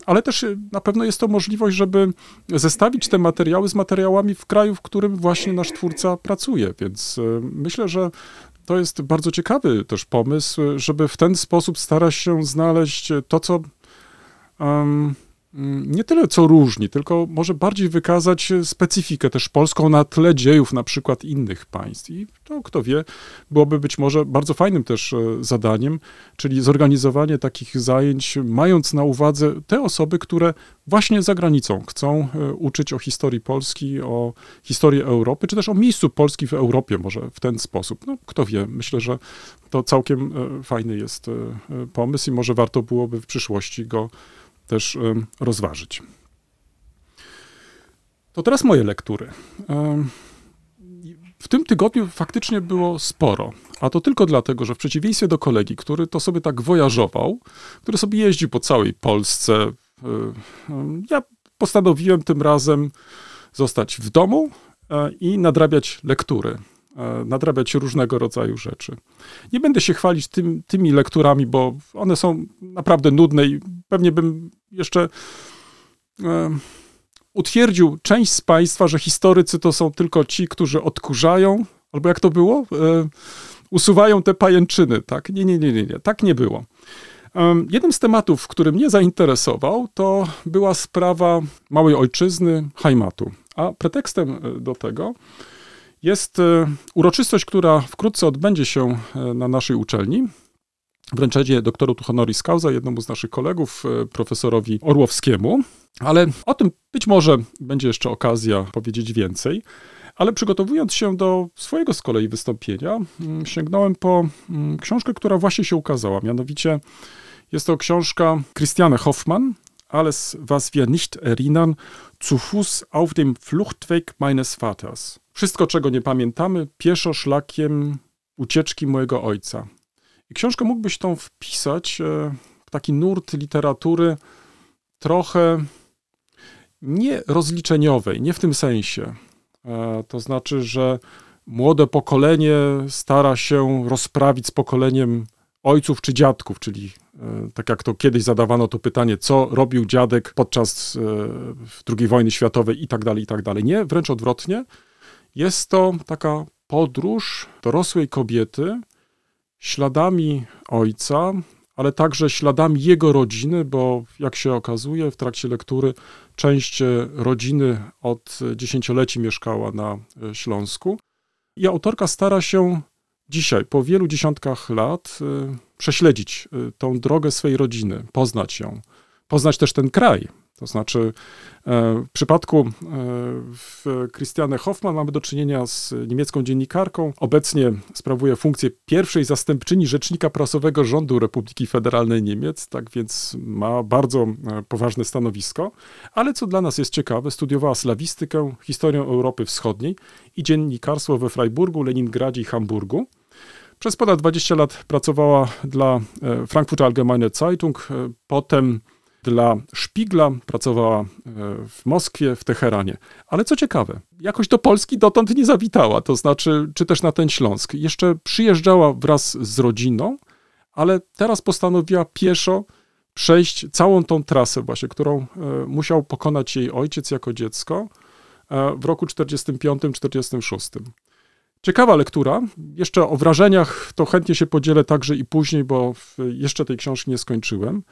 Ale też y, na pewno jest to możliwość, żeby zestawić te materiały z materiałami w kraju, w którym właśnie nasz twórca pracuje. Więc y, myślę, że to jest bardzo ciekawy też pomysł, żeby w ten sposób starać się znaleźć to, co mm, nie tyle co różni, tylko może bardziej wykazać specyfikę też polską na tle dziejów na przykład innych państw. I to, kto wie, byłoby być może bardzo fajnym też e, zadaniem, czyli zorganizowanie takich zajęć, mając na uwadze te osoby, które właśnie za granicą chcą e, uczyć o historii Polski, o historii Europy, czy też o miejscu Polski w Europie, może w ten sposób. No, kto wie, myślę, że to całkiem e, fajny jest e, e, pomysł i może warto byłoby w przyszłości go też em, rozważyć. To teraz moje lektury. Em, W tym tygodniu faktycznie było sporo, a to tylko dlatego, że w przeciwieństwie do kolegi, który to sobie tak wojażował, który sobie jeździł po całej Polsce, y, ja postanowiłem tym razem zostać w domu e, i nadrabiać lektury, e, nadrabiać różnego rodzaju rzeczy. Nie będę się chwalić tym, tymi lekturami, bo one są naprawdę nudne i pewnie bym jeszcze e, utwierdził część z Państwa, że historycy to są tylko ci, którzy odkurzają, albo jak to było? E, usuwają te pajęczyny, tak? Nie, nie, nie, nie, nie. tak nie było. Em, Jednym z tematów, który mnie zainteresował, to była sprawa małej ojczyzny, Haimatu. A pretekstem e, do tego jest e, uroczystość, która wkrótce odbędzie się e, na naszej uczelni. Wręczenie doktoru tu honoris causa jednemu z naszych kolegów, e, profesorowi Orłowskiemu. Ale o tym być może będzie jeszcze okazja powiedzieć więcej. Ale przygotowując się do swojego z kolei wystąpienia, sięgnąłem po książkę, która właśnie się ukazała. Mianowicie jest to książka Christiane Hoffmann, Alles, was wir nicht erinnern, zu Fuß auf dem Fluchtweg meines Vaters. Wszystko, czego nie pamiętamy, pieszo szlakiem ucieczki mojego ojca. I książkę mógłbyś tą wpisać e, w taki nurt literatury trochę nie rozliczeniowej, nie w tym sensie. E, To znaczy, że młode pokolenie stara się rozprawić z pokoleniem ojców czy dziadków, czyli e, tak jak to kiedyś zadawano to pytanie, co robił dziadek podczas e, II wojny światowej i tak dalej, i tak dalej. Nie, wręcz odwrotnie. Jest to taka podróż dorosłej kobiety śladami ojca, ale także śladami jego rodziny, bo jak się okazuje w trakcie lektury, część e, rodziny od dziesięcioleci mieszkała na Śląsku. I autorka stara się dzisiaj, po wielu dziesiątkach lat, e, prześledzić e, tą drogę swej rodziny, poznać ją, poznać też ten kraj. To znaczy, e, w przypadku e, Christiane Hoffmann mamy do czynienia z niemiecką dziennikarką. Obecnie sprawuje funkcję pierwszej zastępczyni rzecznika prasowego rządu Republiki Federalnej Niemiec, tak więc ma bardzo e, poważne stanowisko. Ale co dla nas jest ciekawe, studiowała slawistykę, historię Europy Wschodniej i dziennikarstwo we Freiburgu, Leningradzie i Hamburgu. Przez ponad 20 lat pracowała dla Frankfurter Allgemeine Zeitung, potem dla Szpigla, pracowała e, w Moskwie, w Teheranie. Ale co ciekawe, jakoś do Polski dotąd nie zawitała, to znaczy, czy też na ten Śląsk. Jeszcze przyjeżdżała wraz z rodziną, ale teraz postanowiła pieszo przejść całą tą trasę właśnie, którą e, musiał pokonać jej ojciec jako dziecko e, w roku 45-46. Ciekawa lektura. Jeszcze o wrażeniach to chętnie się podzielę także i później, bo jeszcze tej książki nie skończyłem.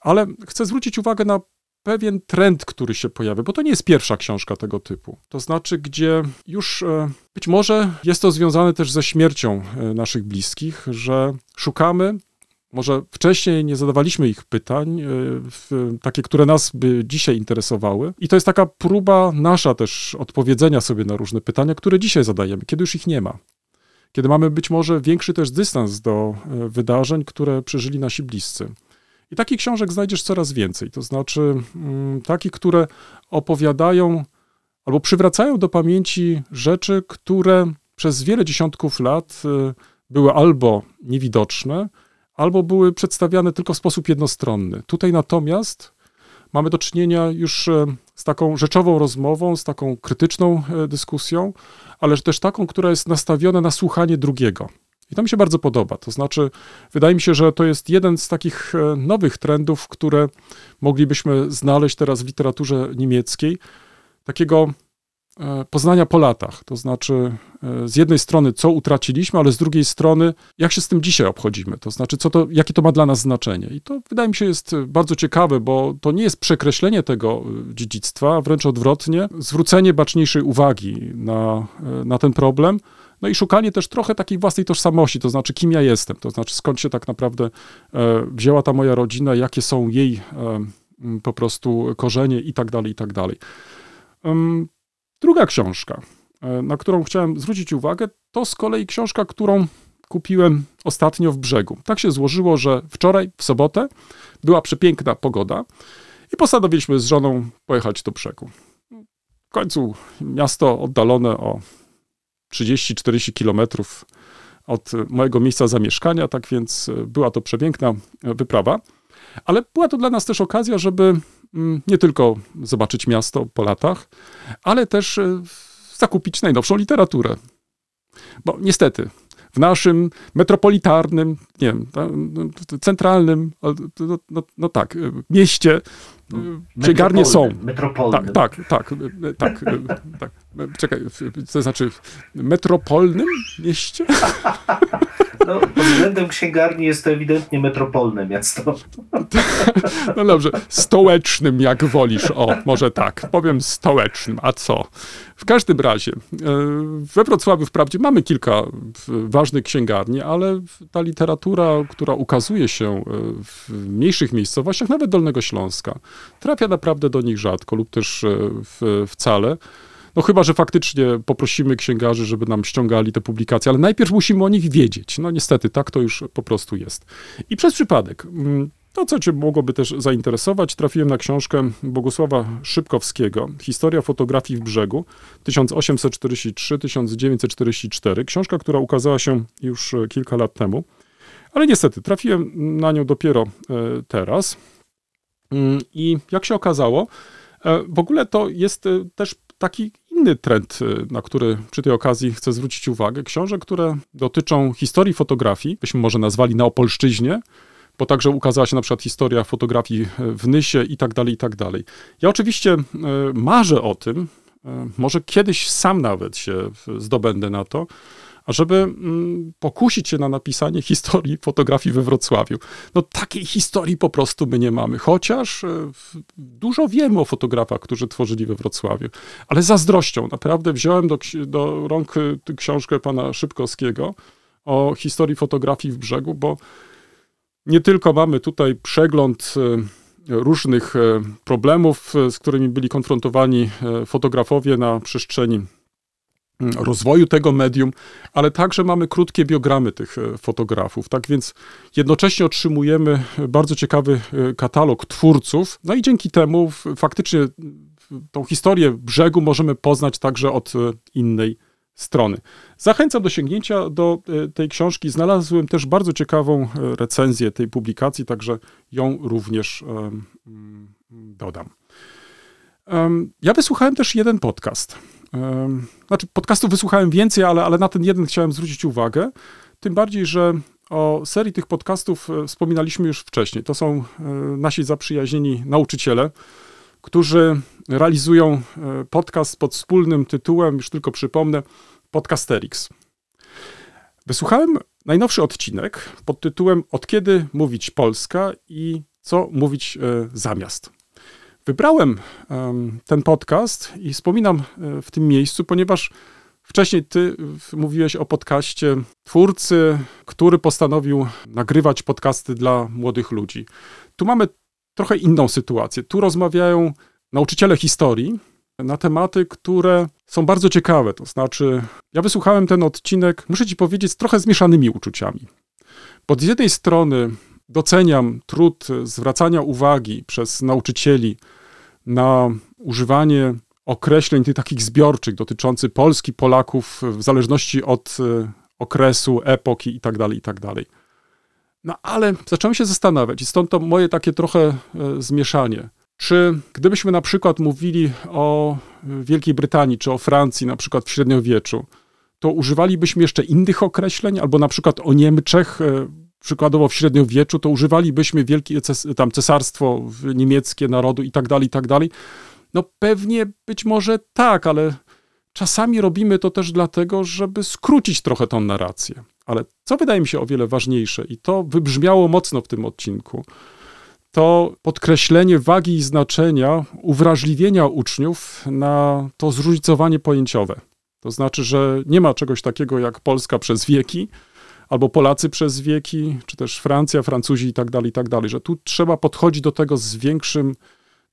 Ale chcę zwrócić uwagę na pewien trend, który się pojawia, bo to nie jest pierwsza książka tego typu. To znaczy, gdzie już e, być może jest to związane też ze śmiercią e, naszych bliskich, że szukamy. Może wcześniej nie zadawaliśmy ich pytań, e, takie, które nas by dzisiaj interesowały. I to jest taka próba nasza też odpowiedzenia sobie na różne pytania, które dzisiaj zadajemy, kiedy już ich nie ma. Kiedy mamy być może większy też dystans do wydarzeń, które przeżyli nasi bliscy. I takich książek znajdziesz coraz więcej. To znaczy, mm, takich, które opowiadają albo przywracają do pamięci rzeczy, które przez wiele dziesiątków lat y, były albo niewidoczne, albo były przedstawiane tylko w sposób jednostronny. Tutaj natomiast mamy do czynienia już e, z taką rzeczową rozmową, z taką krytyczną e, dyskusją, ale też taką, która jest nastawiona na słuchanie drugiego. I to mi się bardzo podoba. To znaczy, wydaje mi się, że to jest jeden z takich e, nowych trendów, które moglibyśmy znaleźć teraz w literaturze niemieckiej. Takiego e, poznania po latach. To znaczy, e, z jednej strony, co utraciliśmy, ale z drugiej strony, jak się z tym dzisiaj obchodzimy. To znaczy, co to, jakie to ma dla nas znaczenie. I to wydaje mi się jest bardzo ciekawe, bo to nie jest przekreślenie tego dziedzictwa, wręcz odwrotnie, zwrócenie baczniejszej uwagi na, na ten problem. No i szukanie też trochę takiej własnej tożsamości, to znaczy kim ja jestem, to znaczy skąd się tak naprawdę e, wzięła ta moja rodzina, jakie są jej e, po prostu korzenie i tak dalej, i tak dalej. Druga książka, e, na którą chciałem zwrócić uwagę, to z kolei książka, którą kupiłem ostatnio w brzegu. Tak się złożyło, że wczoraj, w sobotę, była przepiękna pogoda i postanowiliśmy z żoną pojechać do brzegu. W końcu miasto oddalone o 30-40 kilometrów od mojego miejsca zamieszkania, tak więc e, była to przepiękna e, wyprawa. Ale była to dla nas też okazja, żeby mm, nie tylko zobaczyć miasto po latach, ale też e, zakupić najnowszą literaturę. Bo niestety, w naszym metropolitarnym, nie wiem, no, centralnym, no, no, no tak, mieście księgarnie są. Metropolnym. Tak, tak, tak, tak, tak. Czekaj, to znaczy w metropolnym mieście? No, pod względem księgarni jest to ewidentnie metropolne miasto. No dobrze, stołecznym jak wolisz. O, może tak, powiem stołecznym. A co? W każdym razie, e, we Wrocławiu wprawdzie mamy kilka ważnych księgarni, ale ta literatura, która ukazuje się e, w mniejszych miejscowościach, nawet Dolnego Śląska, trafia naprawdę do nich rzadko lub też e, wcale. No chyba, że faktycznie poprosimy księgarzy, żeby nam ściągali te publikacje, ale najpierw musimy o nich wiedzieć. No niestety, tak to już po prostu jest. I przez przypadek, mm, to co cię mogłoby też zainteresować, trafiłem na książkę Bogusława Szybkowskiego, Historia fotografii w brzegu, 1843-1944. Książka, która ukazała się już kilka lat temu. Ale niestety, trafiłem na nią dopiero e, teraz. Mm, I jak się okazało, e, w ogóle to jest e, też taki inny trend, na który przy tej okazji chcę zwrócić uwagę. Książek, które dotyczą historii fotografii, byśmy może nazwali na Opolszczyźnie, bo także ukazała się na przykład historia fotografii w Nysie i tak dalej, i tak dalej. Ja oczywiście marzę o tym, może kiedyś sam nawet się zdobędę na to, ażeby mm, pokusić się na napisanie historii fotografii we Wrocławiu. No takiej historii po prostu my nie mamy, chociaż e, dużo wiemy o fotografach, którzy tworzyli we Wrocławiu, ale zazdrością naprawdę wziąłem do, do rąk e, książkę pana Szybkowskiego o historii fotografii w brzegu, bo nie tylko mamy tutaj przegląd e, różnych problemów, z którymi byli konfrontowani fotografowie na przestrzeni rozwoju tego medium, ale także mamy krótkie biogramy tych e, fotografów. Tak więc jednocześnie otrzymujemy bardzo ciekawy e, katalog twórców, no i dzięki temu faktycznie tą historię brzegu możemy poznać także od e, innej strony. Zachęcam do sięgnięcia do tej książki. Znalazłem też bardzo ciekawą recenzję tej publikacji, także ją również dodam. Ja wysłuchałem też jeden podcast znaczy, podcastów wysłuchałem więcej, ale, ale na ten jeden chciałem zwrócić uwagę. Tym bardziej, że o serii tych podcastów e, wspominaliśmy już wcześniej. To są e, nasi zaprzyjaźnieni nauczyciele, którzy realizują e, podcast pod wspólnym tytułem, już tylko przypomnę, Podcasterix. Wysłuchałem najnowszy odcinek pod tytułem Od kiedy mówić Polska i co mówić zamiast. Wybrałem ten podcast i wspominam e, w tym miejscu, ponieważ wcześniej ty mówiłeś o podcaście twórcy, który postanowił nagrywać podcasty dla młodych ludzi. Tu mamy trochę inną sytuację. Tu rozmawiają nauczyciele historii na tematy, które są bardzo ciekawe. To znaczy, ja wysłuchałem ten odcinek, muszę ci powiedzieć, z trochę zmieszanymi uczuciami. Bo z jednej strony doceniam trud zwracania uwagi przez nauczycieli na używanie określeń tych takich zbiorczych dotyczących Polski, Polaków w zależności od e, okresu, epoki itd., tak tak dalej. No ale zacząłem się zastanawiać i stąd to moje takie trochę e, zmieszanie. Czy gdybyśmy na przykład mówili o Wielkiej Brytanii czy o Francji, na przykład w średniowieczu, to używalibyśmy jeszcze innych określeń, albo na przykład o Niemczech, e, przykładowo w średniowieczu, to używalibyśmy wielkie tam cesarstwo niemieckie narodu i tak dalej, i tak dalej. No pewnie być może tak, ale czasami robimy to też dlatego, żeby skrócić trochę tą narrację. Ale co wydaje mi się o wiele ważniejsze, i to wybrzmiało mocno w tym odcinku, to podkreślenie wagi i znaczenia uwrażliwienia uczniów na to zróżnicowanie pojęciowe. To znaczy, że nie ma czegoś takiego jak Polska przez wieki, albo Polacy przez wieki, czy też Francja, Francuzi i tak dalej, i tak dalej, że tu trzeba podchodzić do tego z większym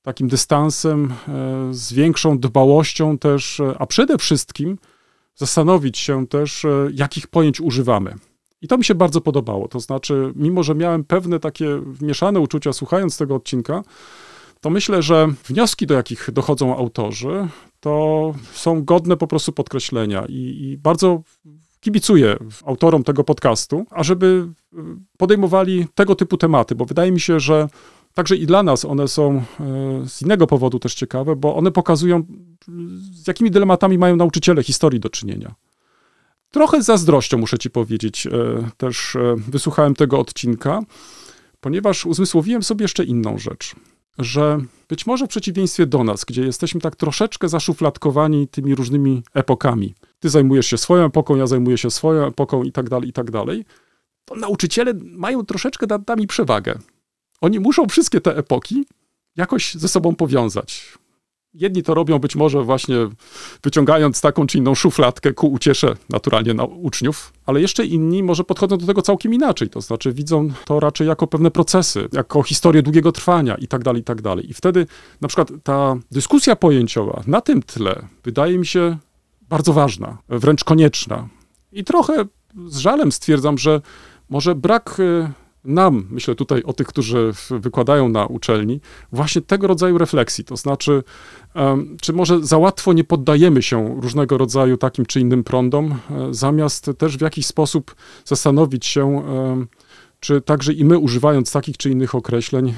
takim dystansem, e, z większą dbałością też, e, a przede wszystkim zastanowić się też, e, jakich pojęć używamy. I to mi się bardzo podobało. To znaczy, mimo że miałem pewne takie mieszane uczucia słuchając tego odcinka, to myślę, że wnioski, do jakich dochodzą autorzy, to są godne po prostu podkreślenia i, i bardzo kibicuję autorom tego podcastu, ażeby y, podejmowali tego typu tematy, bo wydaje mi się, że także i dla nas one są y, z innego powodu też ciekawe, bo one pokazują, z jakimi dylematami mają nauczyciele historii do czynienia. Trochę z zazdrością, muszę ci powiedzieć, też wysłuchałem tego odcinka, ponieważ uzmysłowiłem sobie jeszcze inną rzecz że być może w przeciwieństwie do nas, gdzie jesteśmy tak troszeczkę zaszufladkowani tymi różnymi epokami, ty zajmujesz się swoją epoką, ja zajmuję się swoją epoką i tak dalej, i tak dalej, to nauczyciele mają troszeczkę nad nami przewagę. Oni muszą wszystkie te epoki jakoś ze sobą powiązać. Jedni to robią być może właśnie wyciągając taką czy inną szufladkę ku uciesze naturalnie na uczniów, ale jeszcze inni może podchodzą do tego całkiem inaczej, to znaczy widzą to raczej jako pewne procesy, jako historię długiego trwania i tak dalej, i tak dalej. I wtedy na przykład ta dyskusja pojęciowa na tym tle wydaje mi się bardzo ważna, wręcz konieczna. I trochę z żalem stwierdzam, że może brak y, nam, myślę tutaj o tych, którzy wykładają na uczelni, właśnie tego rodzaju refleksji. To znaczy, czy może za łatwo nie poddajemy się różnego rodzaju takim czy innym prądom, e, zamiast też w jakiś sposób zastanowić się, czy także i my, używając takich czy innych określeń,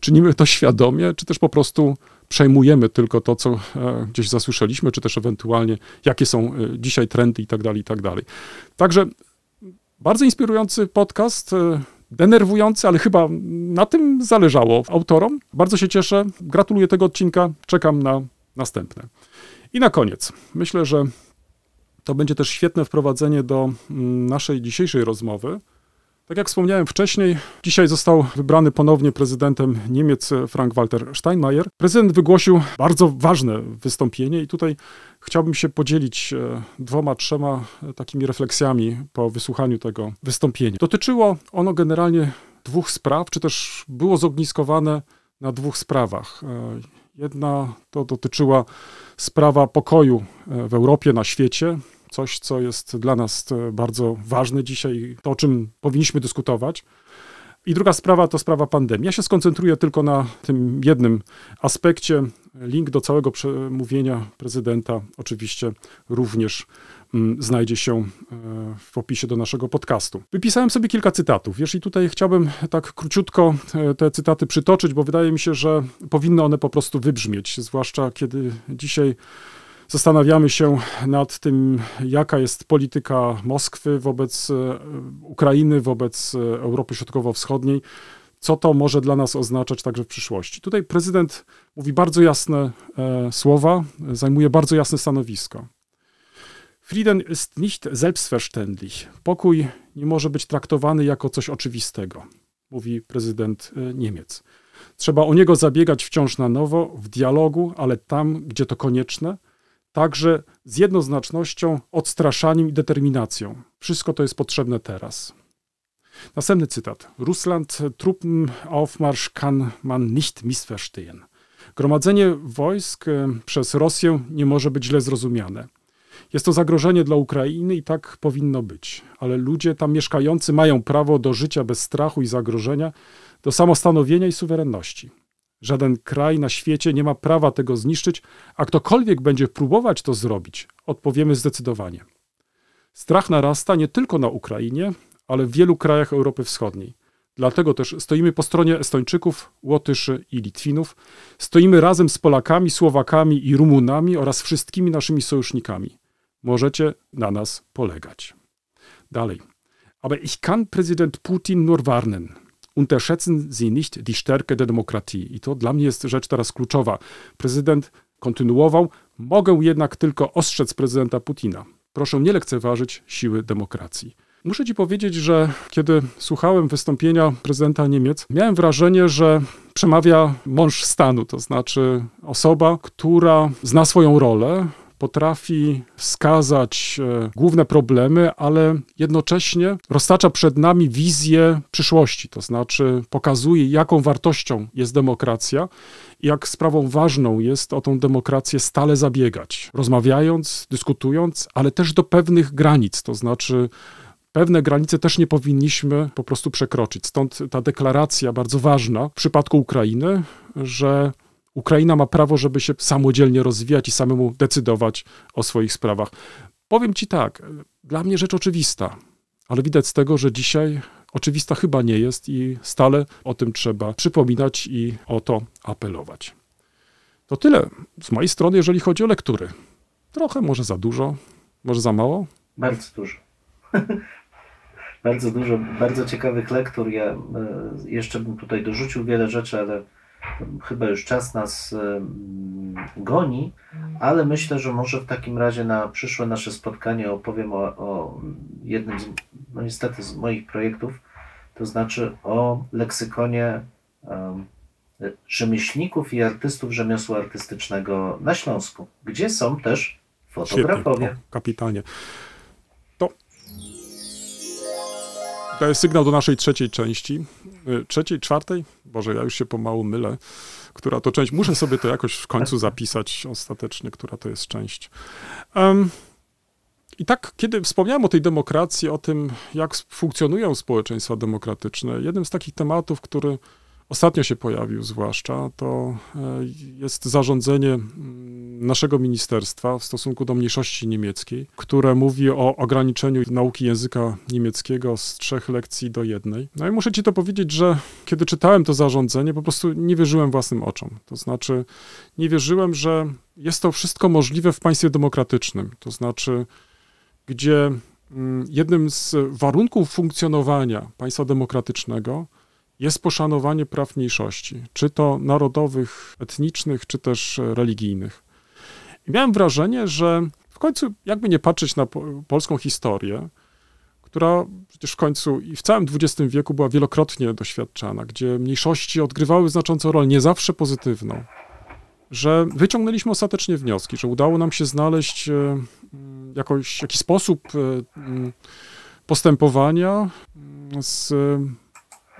czynimy to świadomie, czy też po prostu przejmujemy tylko to, co e, gdzieś zasłyszeliśmy, czy też ewentualnie jakie są e, dzisiaj trendy i tak dalej, i tak dalej. Także bardzo inspirujący podcast, e, denerwujący, ale chyba na tym zależało autorom. Bardzo się cieszę, gratuluję tego odcinka, czekam na następne. I na koniec, myślę, że to będzie też świetne wprowadzenie do mm, naszej dzisiejszej rozmowy. Tak jak wspomniałem wcześniej, dzisiaj został wybrany ponownie prezydentem Niemiec Frank-Walter Steinmeier. Prezydent wygłosił bardzo ważne wystąpienie i tutaj chciałbym się podzielić e, dwoma, trzema e, takimi refleksjami po wysłuchaniu tego wystąpienia. Dotyczyło ono generalnie dwóch spraw, czy też było zogniskowane na dwóch sprawach. E, jedna to dotyczyła sprawa pokoju w Europie, na świecie, coś, co jest dla nas e, bardzo ważne dzisiaj, to o czym powinniśmy dyskutować. I druga sprawa to sprawa pandemii. Ja się skoncentruję tylko na tym jednym aspekcie. Link do całego przemówienia prezydenta oczywiście również mm, znajdzie się e, w opisie do naszego podcastu. Wypisałem sobie kilka cytatów. Wiesz, i tutaj chciałbym tak króciutko e, te cytaty przytoczyć, bo wydaje mi się, że powinny one po prostu wybrzmieć, zwłaszcza kiedy dzisiaj Zastanawiamy się nad tym, jaka jest polityka Moskwy wobec e, Ukrainy, wobec e, Europy Środkowo-Wschodniej, co to może dla nas oznaczać także w przyszłości. Tutaj prezydent mówi bardzo jasne e, słowa, zajmuje bardzo jasne stanowisko. Frieden ist nicht selbstverständlich. Pokój nie może być traktowany jako coś oczywistego, mówi prezydent Niemiec. Trzeba o niego zabiegać wciąż na nowo, w dialogu, ale tam, gdzie to konieczne – także z jednoznacznością, odstraszaniem i determinacją. Wszystko to jest potrzebne teraz. Następny cytat. Russland Truppenaufmarsch kann man nicht missverstehen. Gromadzenie wojsk e, przez Rosję nie może być źle zrozumiane. Jest to zagrożenie dla Ukrainy i tak powinno być, ale ludzie tam mieszkający mają prawo do życia bez strachu i zagrożenia, do samostanowienia i suwerenności. Żaden kraj na świecie nie ma prawa tego zniszczyć, a ktokolwiek będzie próbować to zrobić, odpowiemy zdecydowanie. Strach narasta nie tylko na Ukrainie, ale w wielu krajach Europy Wschodniej. Dlatego też stoimy po stronie Estończyków, Łotyszy i Litwinów. Stoimy razem z Polakami, Słowakami i Rumunami oraz wszystkimi naszymi sojusznikami. Możecie na nas polegać. Dalej. Aber ich kann Präsident Putin nur warnen. Unterschätzen Sie nicht die Stärke der Demokratie. I to dla mnie jest rzecz teraz kluczowa. Prezydent kontynuował. Mogę jednak tylko ostrzec prezydenta Putina. Proszę nie lekceważyć siły demokracji. Muszę ci powiedzieć, że kiedy słuchałem wystąpienia prezydenta Niemiec, miałem wrażenie, że przemawia mąż stanu, to znaczy osoba, która zna swoją rolę, potrafi wskazać e, główne problemy, ale jednocześnie roztacza przed nami wizję przyszłości, to znaczy pokazuje, jaką wartością jest demokracja i jak sprawą ważną jest o tą demokrację stale zabiegać, rozmawiając, dyskutując, ale też do pewnych granic, to znaczy pewne granice też nie powinniśmy po prostu przekroczyć. Stąd ta deklaracja bardzo ważna w przypadku Ukrainy, że Ukraina ma prawo, żeby się samodzielnie rozwijać i samemu decydować o swoich sprawach. Powiem ci tak, dla mnie rzecz oczywista, ale widać z tego, że dzisiaj oczywista chyba nie jest i stale o tym trzeba przypominać i o to apelować. To tyle z mojej strony, jeżeli chodzi o lektury. Trochę, może za dużo, może za mało. Bardzo dużo. bardzo dużo, bardzo ciekawych lektur. Ja e, jeszcze bym tutaj dorzucił wiele rzeczy, ale chyba już czas nas goni, ale myślę, że może w takim razie na przyszłe nasze spotkanie opowiem o, o jednym, z, no niestety, z moich projektów, to znaczy o leksykonie em, rzemieślników i artystów rzemiosła artystycznego na Śląsku, gdzie są też fotografowie. Świetnie. O, kapitalnie. To jest sygnał do naszej trzeciej części. Y, Trzeciej, czwartej? Boże, ja już się pomału mylę. Która to część? Muszę sobie to jakoś w końcu zapisać ostatecznie, która to jest część. Em, I tak, kiedy wspomniałem o tej demokracji, o tym, jak funkcjonują społeczeństwa demokratyczne, jednym z takich tematów, który ostatnio się pojawił zwłaszcza, to e, jest zarządzenie mm, naszego ministerstwa w stosunku do mniejszości niemieckiej, które mówi o ograniczeniu nauki języka niemieckiego z trzech lekcji do jednej. No i muszę ci to powiedzieć, że kiedy czytałem to zarządzenie, po prostu nie wierzyłem własnym oczom. To znaczy, nie wierzyłem, że jest to wszystko możliwe w państwie demokratycznym. To znaczy, gdzie mm, jednym z warunków funkcjonowania państwa demokratycznego jest poszanowanie praw mniejszości, czy to narodowych, etnicznych, czy też e, religijnych. I miałem wrażenie, że w końcu, jakby nie patrzeć na po, polską historię, która przecież w końcu i w całym XX wieku była wielokrotnie doświadczana, gdzie mniejszości odgrywały znaczącą rolę, nie zawsze pozytywną, że wyciągnęliśmy ostatecznie wnioski, że udało nam się znaleźć e, mm, jakoś, jakiś sposób e, mm, postępowania mm, z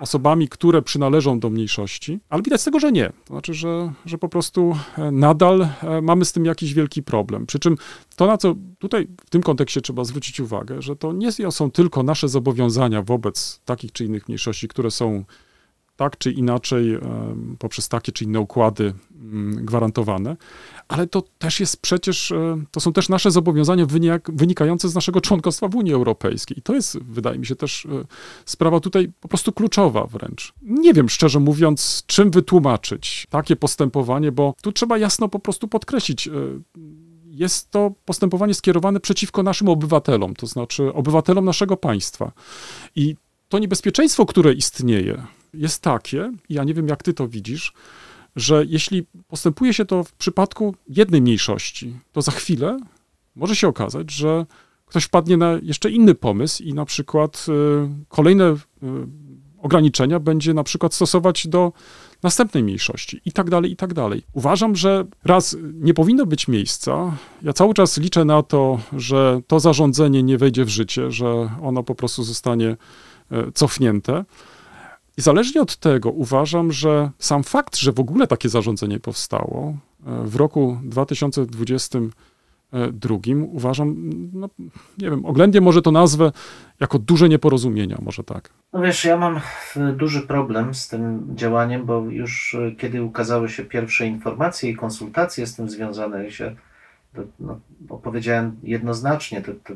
osobami, które przynależą do mniejszości, ale widać z tego, że nie. To znaczy, że, że po prostu e, nadal e, mamy z tym jakiś wielki problem. Przy czym to, na co tutaj w tym kontekście trzeba zwrócić uwagę, że to nie są tylko nasze zobowiązania wobec takich czy innych mniejszości, które są tak czy inaczej em, poprzez takie czy inne układy mm, gwarantowane, ale to też jest przecież, e, to są też nasze zobowiązania wynik, wynikające z naszego członkostwa w Unii Europejskiej. I to jest, wydaje mi się, też e, sprawa tutaj po prostu kluczowa wręcz. Nie wiem, szczerze mówiąc, czym wytłumaczyć takie postępowanie, bo tu trzeba jasno po prostu podkreślić, e, jest to postępowanie skierowane przeciwko naszym obywatelom, to znaczy obywatelom naszego państwa. I to niebezpieczeństwo, które istnieje, jest takie, ja nie wiem, jak ty to widzisz, że jeśli postępuje się to w przypadku jednej mniejszości, to za chwilę może się okazać, że ktoś wpadnie na jeszcze inny pomysł i na przykład y, kolejne y, ograniczenia będzie na przykład stosować do następnej mniejszości i tak dalej, i tak dalej. Uważam, że raz nie powinno być miejsca. Ja cały czas liczę na to, że to zarządzenie nie wejdzie w życie, że ono po prostu zostanie cofnięte. I zależnie od tego uważam, że sam fakt, że w ogóle takie zarządzenie powstało e, w roku 2022, uważam, no, nie wiem, oględnie może to nazwę jako duże nieporozumienia, może tak. No wiesz, ja mam e, duży problem z tym działaniem, bo już e, kiedy ukazały się pierwsze informacje i konsultacje z tym związane, się to, no, opowiedziałem jednoznacznie, to, to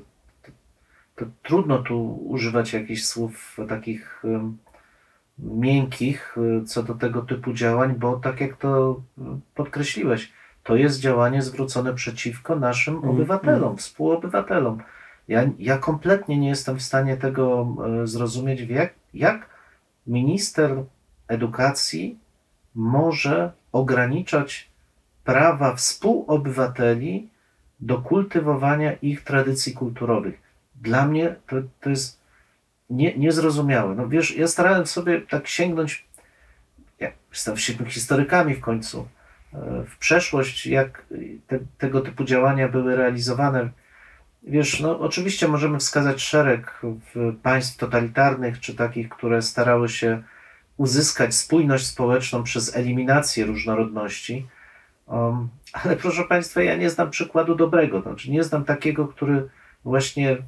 trudno tu używać jakichś słów takich miękkich y, co do tego typu działań, bo tak jak to y, podkreśliłeś, to jest działanie zwrócone przeciwko naszym Mm, obywatelom, współobywatelom. Ja, ja kompletnie nie jestem w stanie tego y, zrozumieć, jak, jak minister edukacji może ograniczać prawa współobywateli do kultywowania ich tradycji kulturowych. Dla mnie to, to jest nie, niezrozumiałe. No wiesz, ja starałem sobie tak sięgnąć, ja jestem historykami w końcu, e, w przeszłość, jak te, tego typu działania były realizowane. Wiesz, no oczywiście możemy wskazać szereg państw totalitarnych, czy takich, które starały się uzyskać spójność społeczną przez eliminację różnorodności. Um, ale proszę Państwa, ja nie znam przykładu dobrego, znaczy nie znam takiego, który właśnie y,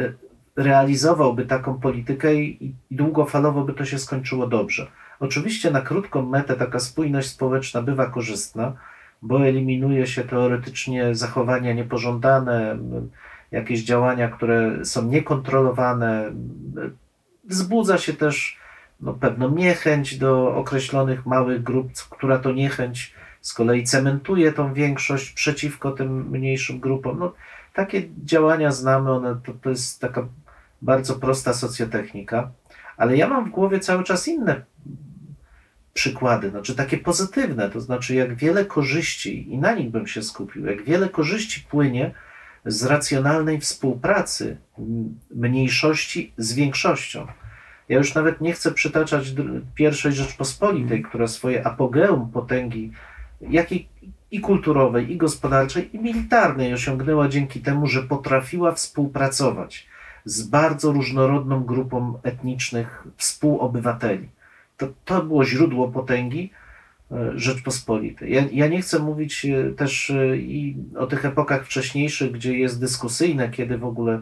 y, realizowałby taką politykę i, i długofalowo by to się skończyło dobrze. Oczywiście na krótką metę taka spójność społeczna bywa korzystna, bo eliminuje się teoretycznie zachowania niepożądane, jakieś działania, które są niekontrolowane. Wzbudza się też no, pewną niechęć do określonych małych grup, która to niechęć z kolei cementuje tą większość przeciwko tym mniejszym grupom. No, takie działania znamy, one, to, to jest taka bardzo prosta socjotechnika, ale ja mam w głowie cały czas inne przykłady, znaczy takie pozytywne, to znaczy jak wiele korzyści, i na nich bym się skupił, jak wiele korzyści płynie z racjonalnej współpracy mniejszości z większością. Ja już nawet nie chcę przytaczać pierwszej Rzeczpospolitej, która swoje apogeum potęgi jakiej i kulturowej, i gospodarczej, i militarnej osiągnęła dzięki temu, że potrafiła współpracować z bardzo różnorodną grupą etnicznych współobywateli. To, to było źródło potęgi e, Rzeczpospolitej. Ja, ja nie chcę mówić e, też e, i o tych epokach wcześniejszych, gdzie jest dyskusyjne, kiedy w ogóle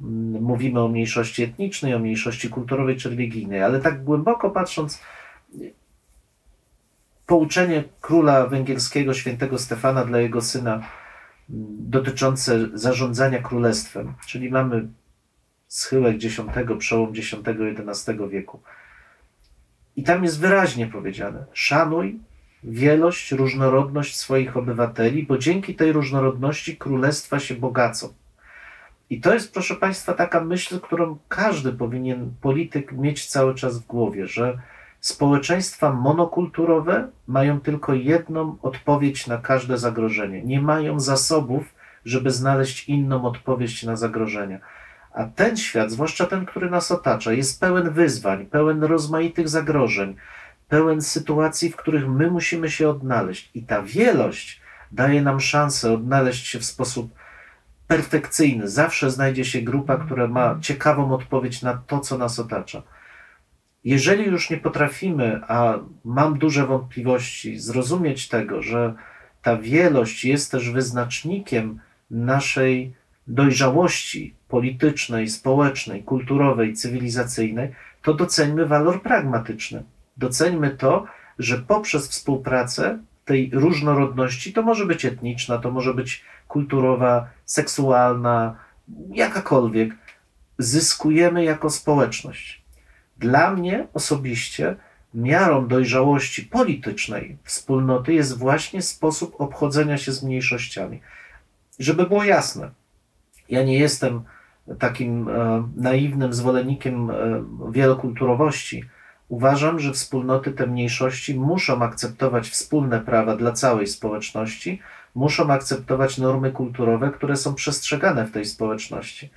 mm, mówimy o mniejszości etnicznej, o mniejszości kulturowej czy religijnej, ale tak głęboko patrząc, pouczenie króla węgierskiego świętego Stefana dla jego syna mm, dotyczące zarządzania królestwem, czyli mamy schyłek X, przełom X-XI wieku. I tam jest wyraźnie powiedziane: szanuj wielość, różnorodność swoich obywateli, bo dzięki tej różnorodności królestwa się bogacą. I to jest, proszę Państwa, taka myśl, którą każdy powinien polityk mieć cały czas w głowie, że Społeczeństwa monokulturowe mają tylko jedną odpowiedź na każde zagrożenie. Nie mają zasobów, żeby znaleźć inną odpowiedź na zagrożenia. A ten świat, zwłaszcza ten, który nas otacza, jest pełen wyzwań, pełen rozmaitych zagrożeń, pełen sytuacji, w których my musimy się odnaleźć. I ta wielość daje nam szansę odnaleźć się w sposób perfekcyjny. Zawsze znajdzie się grupa, która ma ciekawą odpowiedź na to, co nas otacza. Jeżeli już nie potrafimy, a mam duże wątpliwości, zrozumieć tego, że ta wielość jest też wyznacznikiem naszej dojrzałości politycznej, społecznej, kulturowej, cywilizacyjnej, to doceńmy walor pragmatyczny. Doceńmy to, że poprzez współpracę tej różnorodności, to może być etniczna, to może być kulturowa, seksualna, jakakolwiek, zyskujemy jako społeczność. Dla mnie osobiście miarą dojrzałości politycznej wspólnoty jest właśnie sposób obchodzenia się z mniejszościami. Żeby było jasne, ja nie jestem takim e, naiwnym zwolennikiem e, wielokulturowości. Uważam, że wspólnoty te mniejszości muszą akceptować wspólne prawa dla całej społeczności, muszą akceptować normy kulturowe, które są przestrzegane w tej społeczności.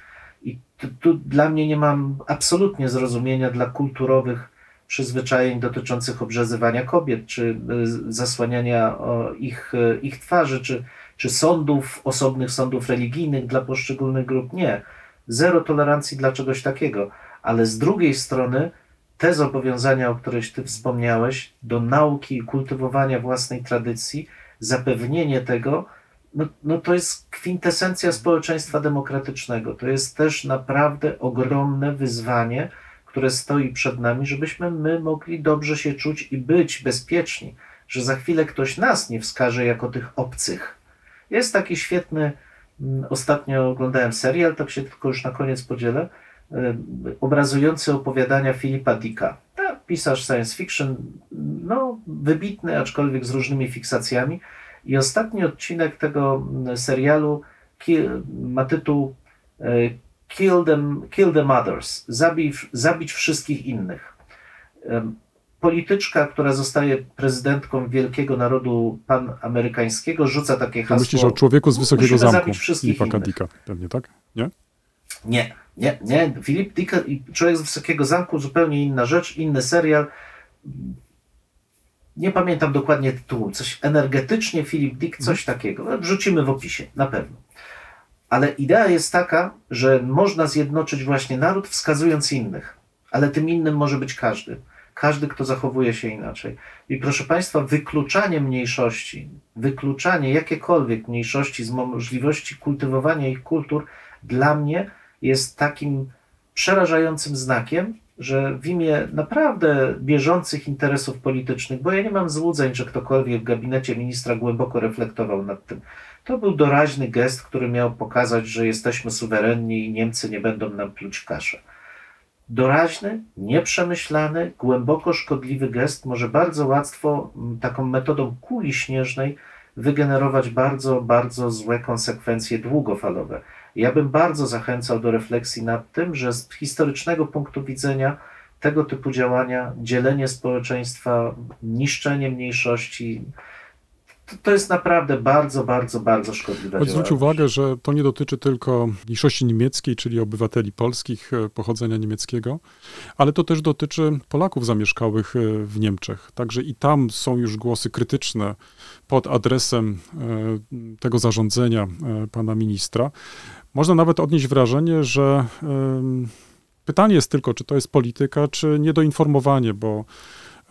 I tu, tu dla mnie nie mam absolutnie zrozumienia dla kulturowych przyzwyczajeń dotyczących obrzezywania kobiet, czy y, zasłaniania ich, y, ich twarzy, czy, czy sądów, osobnych sądów religijnych dla poszczególnych grup. Nie. Zero tolerancji dla czegoś takiego. Ale z drugiej strony te zobowiązania, o których Ty wspomniałeś, do nauki i kultywowania własnej tradycji, zapewnienie tego, no, no to jest kwintesencja społeczeństwa demokratycznego. To jest też naprawdę ogromne wyzwanie, które stoi przed nami, żebyśmy my mogli dobrze się czuć i być bezpieczni, że za chwilę ktoś nas nie wskaże jako tych obcych. Jest taki świetny, mm, ostatnio oglądałem serial, tak się tylko już na koniec podzielę, obrazujący opowiadania Filipa Dicka. pisarz science fiction, no wybitny, aczkolwiek z różnymi fiksacjami. I ostatni odcinek tego mm, serialu ma tytuł e, Kill them, Kill the Mothers, zabij, zabić wszystkich innych. Polityczka, która zostaje prezydentką wielkiego narodu panamerykańskiego, rzuca takie hasło. myślisz o człowieku z Wysokiego Zamku zabić wszystkich Filipa innych. Kadika, pewnie, tak? Nie? Nie, nie, nie. Filip Dick i Człowiek z Wysokiego Zamku zupełnie inna rzecz, inny serial. Nie pamiętam dokładnie tytułu. Coś energetycznie Filip Dick, coś takiego. No, Wrzucimy w opisie, na pewno. Ale idea jest taka, że można zjednoczyć właśnie naród, wskazując innych. Ale tym innym może być każdy. Każdy, kto zachowuje się inaczej. I proszę Państwa, wykluczanie mniejszości, wykluczanie jakiekolwiek mniejszości z możliwości kultywowania ich kultur, dla mnie jest takim przerażającym znakiem, że w imię naprawdę bieżących interesów politycznych, bo ja nie mam złudzeń, że ktokolwiek w gabinecie ministra głęboko reflektował nad tym. To był doraźny gest, który miał pokazać, że jesteśmy suwerenni i Niemcy nie będą nam pluć w kaszę. Doraźny, nieprzemyślany, głęboko szkodliwy gest może bardzo łatwo taką metodą kuli śnieżnej wygenerować bardzo, bardzo złe konsekwencje długofalowe. Ja bym bardzo zachęcał do refleksji nad tym, że z historycznego punktu widzenia tego typu działania, dzielenie społeczeństwa, niszczenie mniejszości, to, to jest naprawdę bardzo, bardzo, bardzo szkodliwe Choć zwróć uwagę, że to nie dotyczy tylko mniejszości niemieckiej, czyli obywateli polskich e, pochodzenia niemieckiego, ale to też dotyczy Polaków zamieszkałych e, w Niemczech. Także i tam są już głosy krytyczne pod adresem e, tego zarządzenia pana ministra. Można nawet odnieść wrażenie, że pytanie jest tylko, czy to jest polityka, czy niedoinformowanie, bo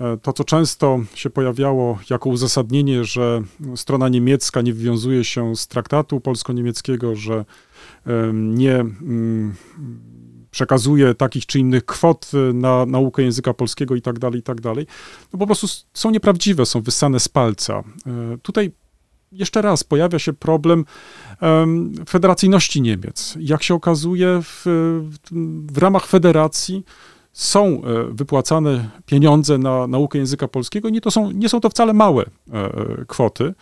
e, to, co często się pojawiało jako uzasadnienie, że strona niemiecka nie wywiązuje się z traktatu polsko-niemieckiego, że nie mm, przekazuje takich czy innych kwot e, na naukę języka polskiego i tak dalej, i tak dalej, no po prostu są nieprawdziwe, są wyssane z palca. E, Tutaj jeszcze raz pojawia się problem em, federacyjności Niemiec. Jak się okazuje, w, w ramach federacji są e, wypłacane pieniądze na naukę języka polskiego i nie, to są, nie są to wcale małe e, kwoty.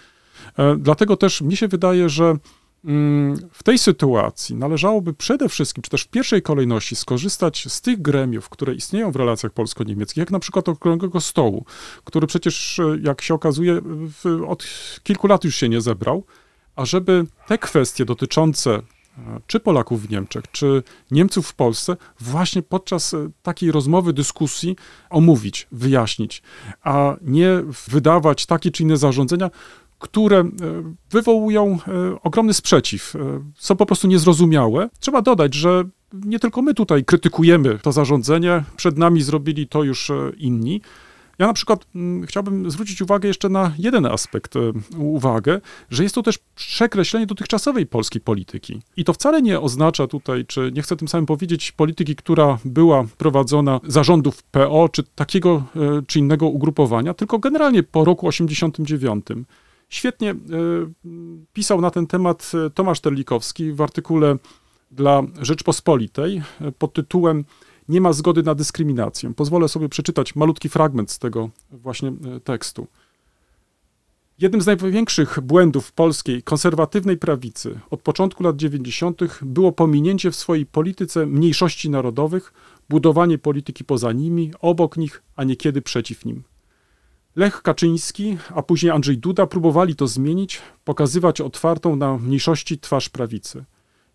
E, Dlatego też mi się wydaje, że w tej sytuacji należałoby przede wszystkim, czy też w pierwszej kolejności skorzystać z tych gremiów, które istnieją w relacjach polsko-niemieckich, jak na przykład Okrągłego Stołu, który przecież, e, jak się okazuje, od kilku lat już się nie zebrał, ażeby te kwestie dotyczące e, czy Polaków w Niemczech, czy Niemców w Polsce, właśnie podczas e, takiej rozmowy, dyskusji omówić, wyjaśnić, a nie wydawać takie czy inne zarządzenia, które e, wywołują e, ogromny sprzeciw, e, są po prostu niezrozumiałe. Trzeba dodać, że nie tylko my tutaj krytykujemy to zarządzenie, przed nami zrobili to już inni. Ja na przykład mm, chciałbym zwrócić uwagę jeszcze na jeden aspekt, uwagę, że jest to też przekreślenie dotychczasowej polskiej polityki. I to wcale nie oznacza tutaj, czy nie chcę tym samym powiedzieć polityki, która była prowadzona zarządów PO, czy takiego czy innego ugrupowania, tylko generalnie po roku 89. Świetnie e, pisał na ten temat e, Tomasz Terlikowski w artykule dla Rzeczpospolitej e, pod tytułem Nie ma zgody na dyskryminację. Pozwolę sobie przeczytać malutki fragment z tego właśnie tekstu. Jednym z największych błędów polskiej konserwatywnej prawicy od początku lat 90. było pominięcie w swojej polityce mniejszości narodowych, budowanie polityki poza nimi, obok nich, a niekiedy przeciw nim. Lech Kaczyński, a później Andrzej Duda próbowali to zmienić, pokazywać otwartą na mniejszości twarz prawicy.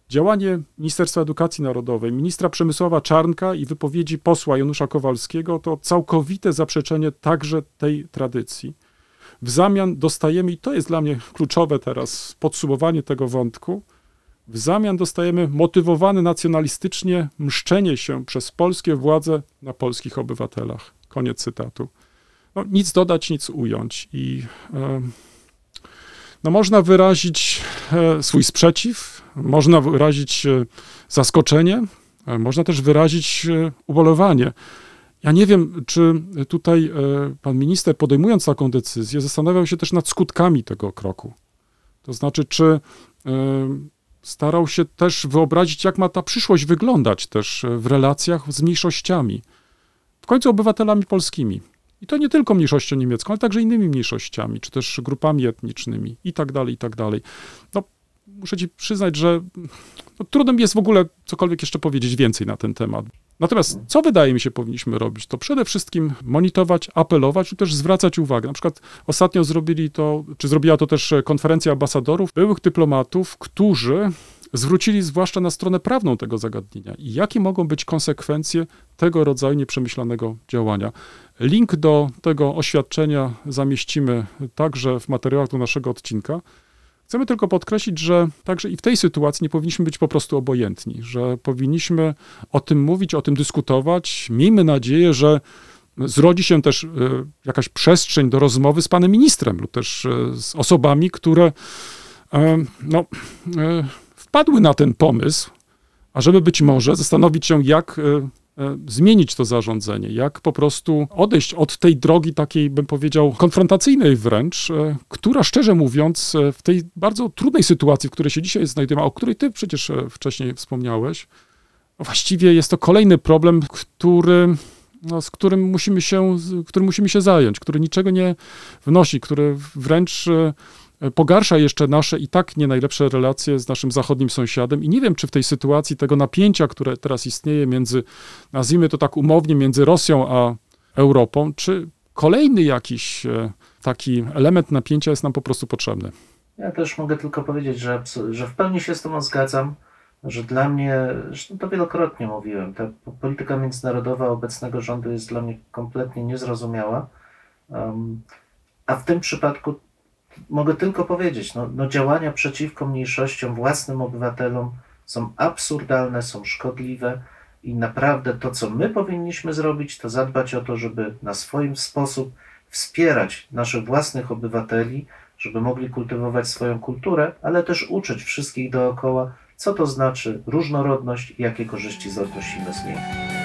Działanie Ministerstwa Edukacji Narodowej, ministra Przemysława Czarnka i wypowiedzi posła Janusza Kowalskiego to całkowite zaprzeczenie także tej tradycji. W zamian dostajemy, i to jest dla mnie kluczowe teraz, podsumowanie tego wątku, w zamian dostajemy motywowane nacjonalistycznie mszczenie się przez polskie władze na polskich obywatelach. Koniec cytatu. No, nic dodać, nic ująć. I no, można wyrazić e, swój sprzeciw, można wyrazić e, zaskoczenie, e, można też wyrazić ubolewanie. Ja nie wiem, czy tutaj pan minister, podejmując taką decyzję, zastanawiał się też nad skutkami tego kroku. To znaczy, czy starał się też wyobrazić, jak ma ta przyszłość wyglądać też w relacjach z mniejszościami. w końcu obywatelami polskimi. I to nie tylko mniejszością niemiecką, ale także innymi mniejszościami, czy też grupami etnicznymi i tak dalej, i tak dalej. No, muszę ci przyznać, że no, trudno mi jest w ogóle cokolwiek jeszcze powiedzieć więcej na ten temat. Natomiast co wydaje mi się powinniśmy robić, to przede wszystkim monitorować, apelować lub też zwracać uwagę. Na przykład ostatnio zrobili to, czy zrobiła to też konferencja ambasadorów, byłych dyplomatów, którzy zwrócili zwłaszcza na stronę prawną tego zagadnienia i jakie mogą być konsekwencje tego rodzaju nieprzemyślanego działania. Link do tego oświadczenia zamieścimy także w materiałach do naszego odcinka. Chcemy tylko podkreślić, że także i w tej sytuacji nie powinniśmy być po prostu obojętni, że powinniśmy o tym mówić, o tym dyskutować. Miejmy nadzieję, że zrodzi się też e, jakaś przestrzeń do rozmowy z panem ministrem lub też e, z osobami, które e, no, wpadły na ten pomysł, ażeby być może zastanowić się, jak zmienić to zarządzenie, jak po prostu odejść od tej drogi takiej, bym powiedział, konfrontacyjnej wręcz, e, która szczerze mówiąc e, w tej bardzo trudnej sytuacji, w której się dzisiaj znajdujemy, o której ty przecież e, wcześniej wspomniałeś, właściwie jest to kolejny problem, który, no, z którym musimy, się, którym musimy się zająć, który niczego nie wnosi, który wręcz e, pogarsza jeszcze nasze i tak nie najlepsze relacje z naszym zachodnim sąsiadem. I nie wiem, czy w tej sytuacji tego napięcia, które teraz istnieje między, nazwijmy to tak umownie, między Rosją a Europą, czy kolejny jakiś e, taki element napięcia jest nam po prostu potrzebny. Ja też mogę tylko powiedzieć, że, że w pełni się z Tobą zgadzam, że dla mnie, zresztą to wielokrotnie mówiłem, ta po- polityka międzynarodowa obecnego rządu jest dla mnie kompletnie niezrozumiała. Um, a w tym przypadku mogę tylko powiedzieć, no, no działania przeciwko mniejszościom, własnym obywatelom są absurdalne, są szkodliwe i naprawdę to, co my powinniśmy zrobić, to zadbać o to, żeby na swoim sposób wspierać naszych własnych obywateli, żeby mogli kultywować swoją kulturę, ale też uczyć wszystkich dookoła, co to znaczy różnorodność i jakie korzyści odnosimy z niej.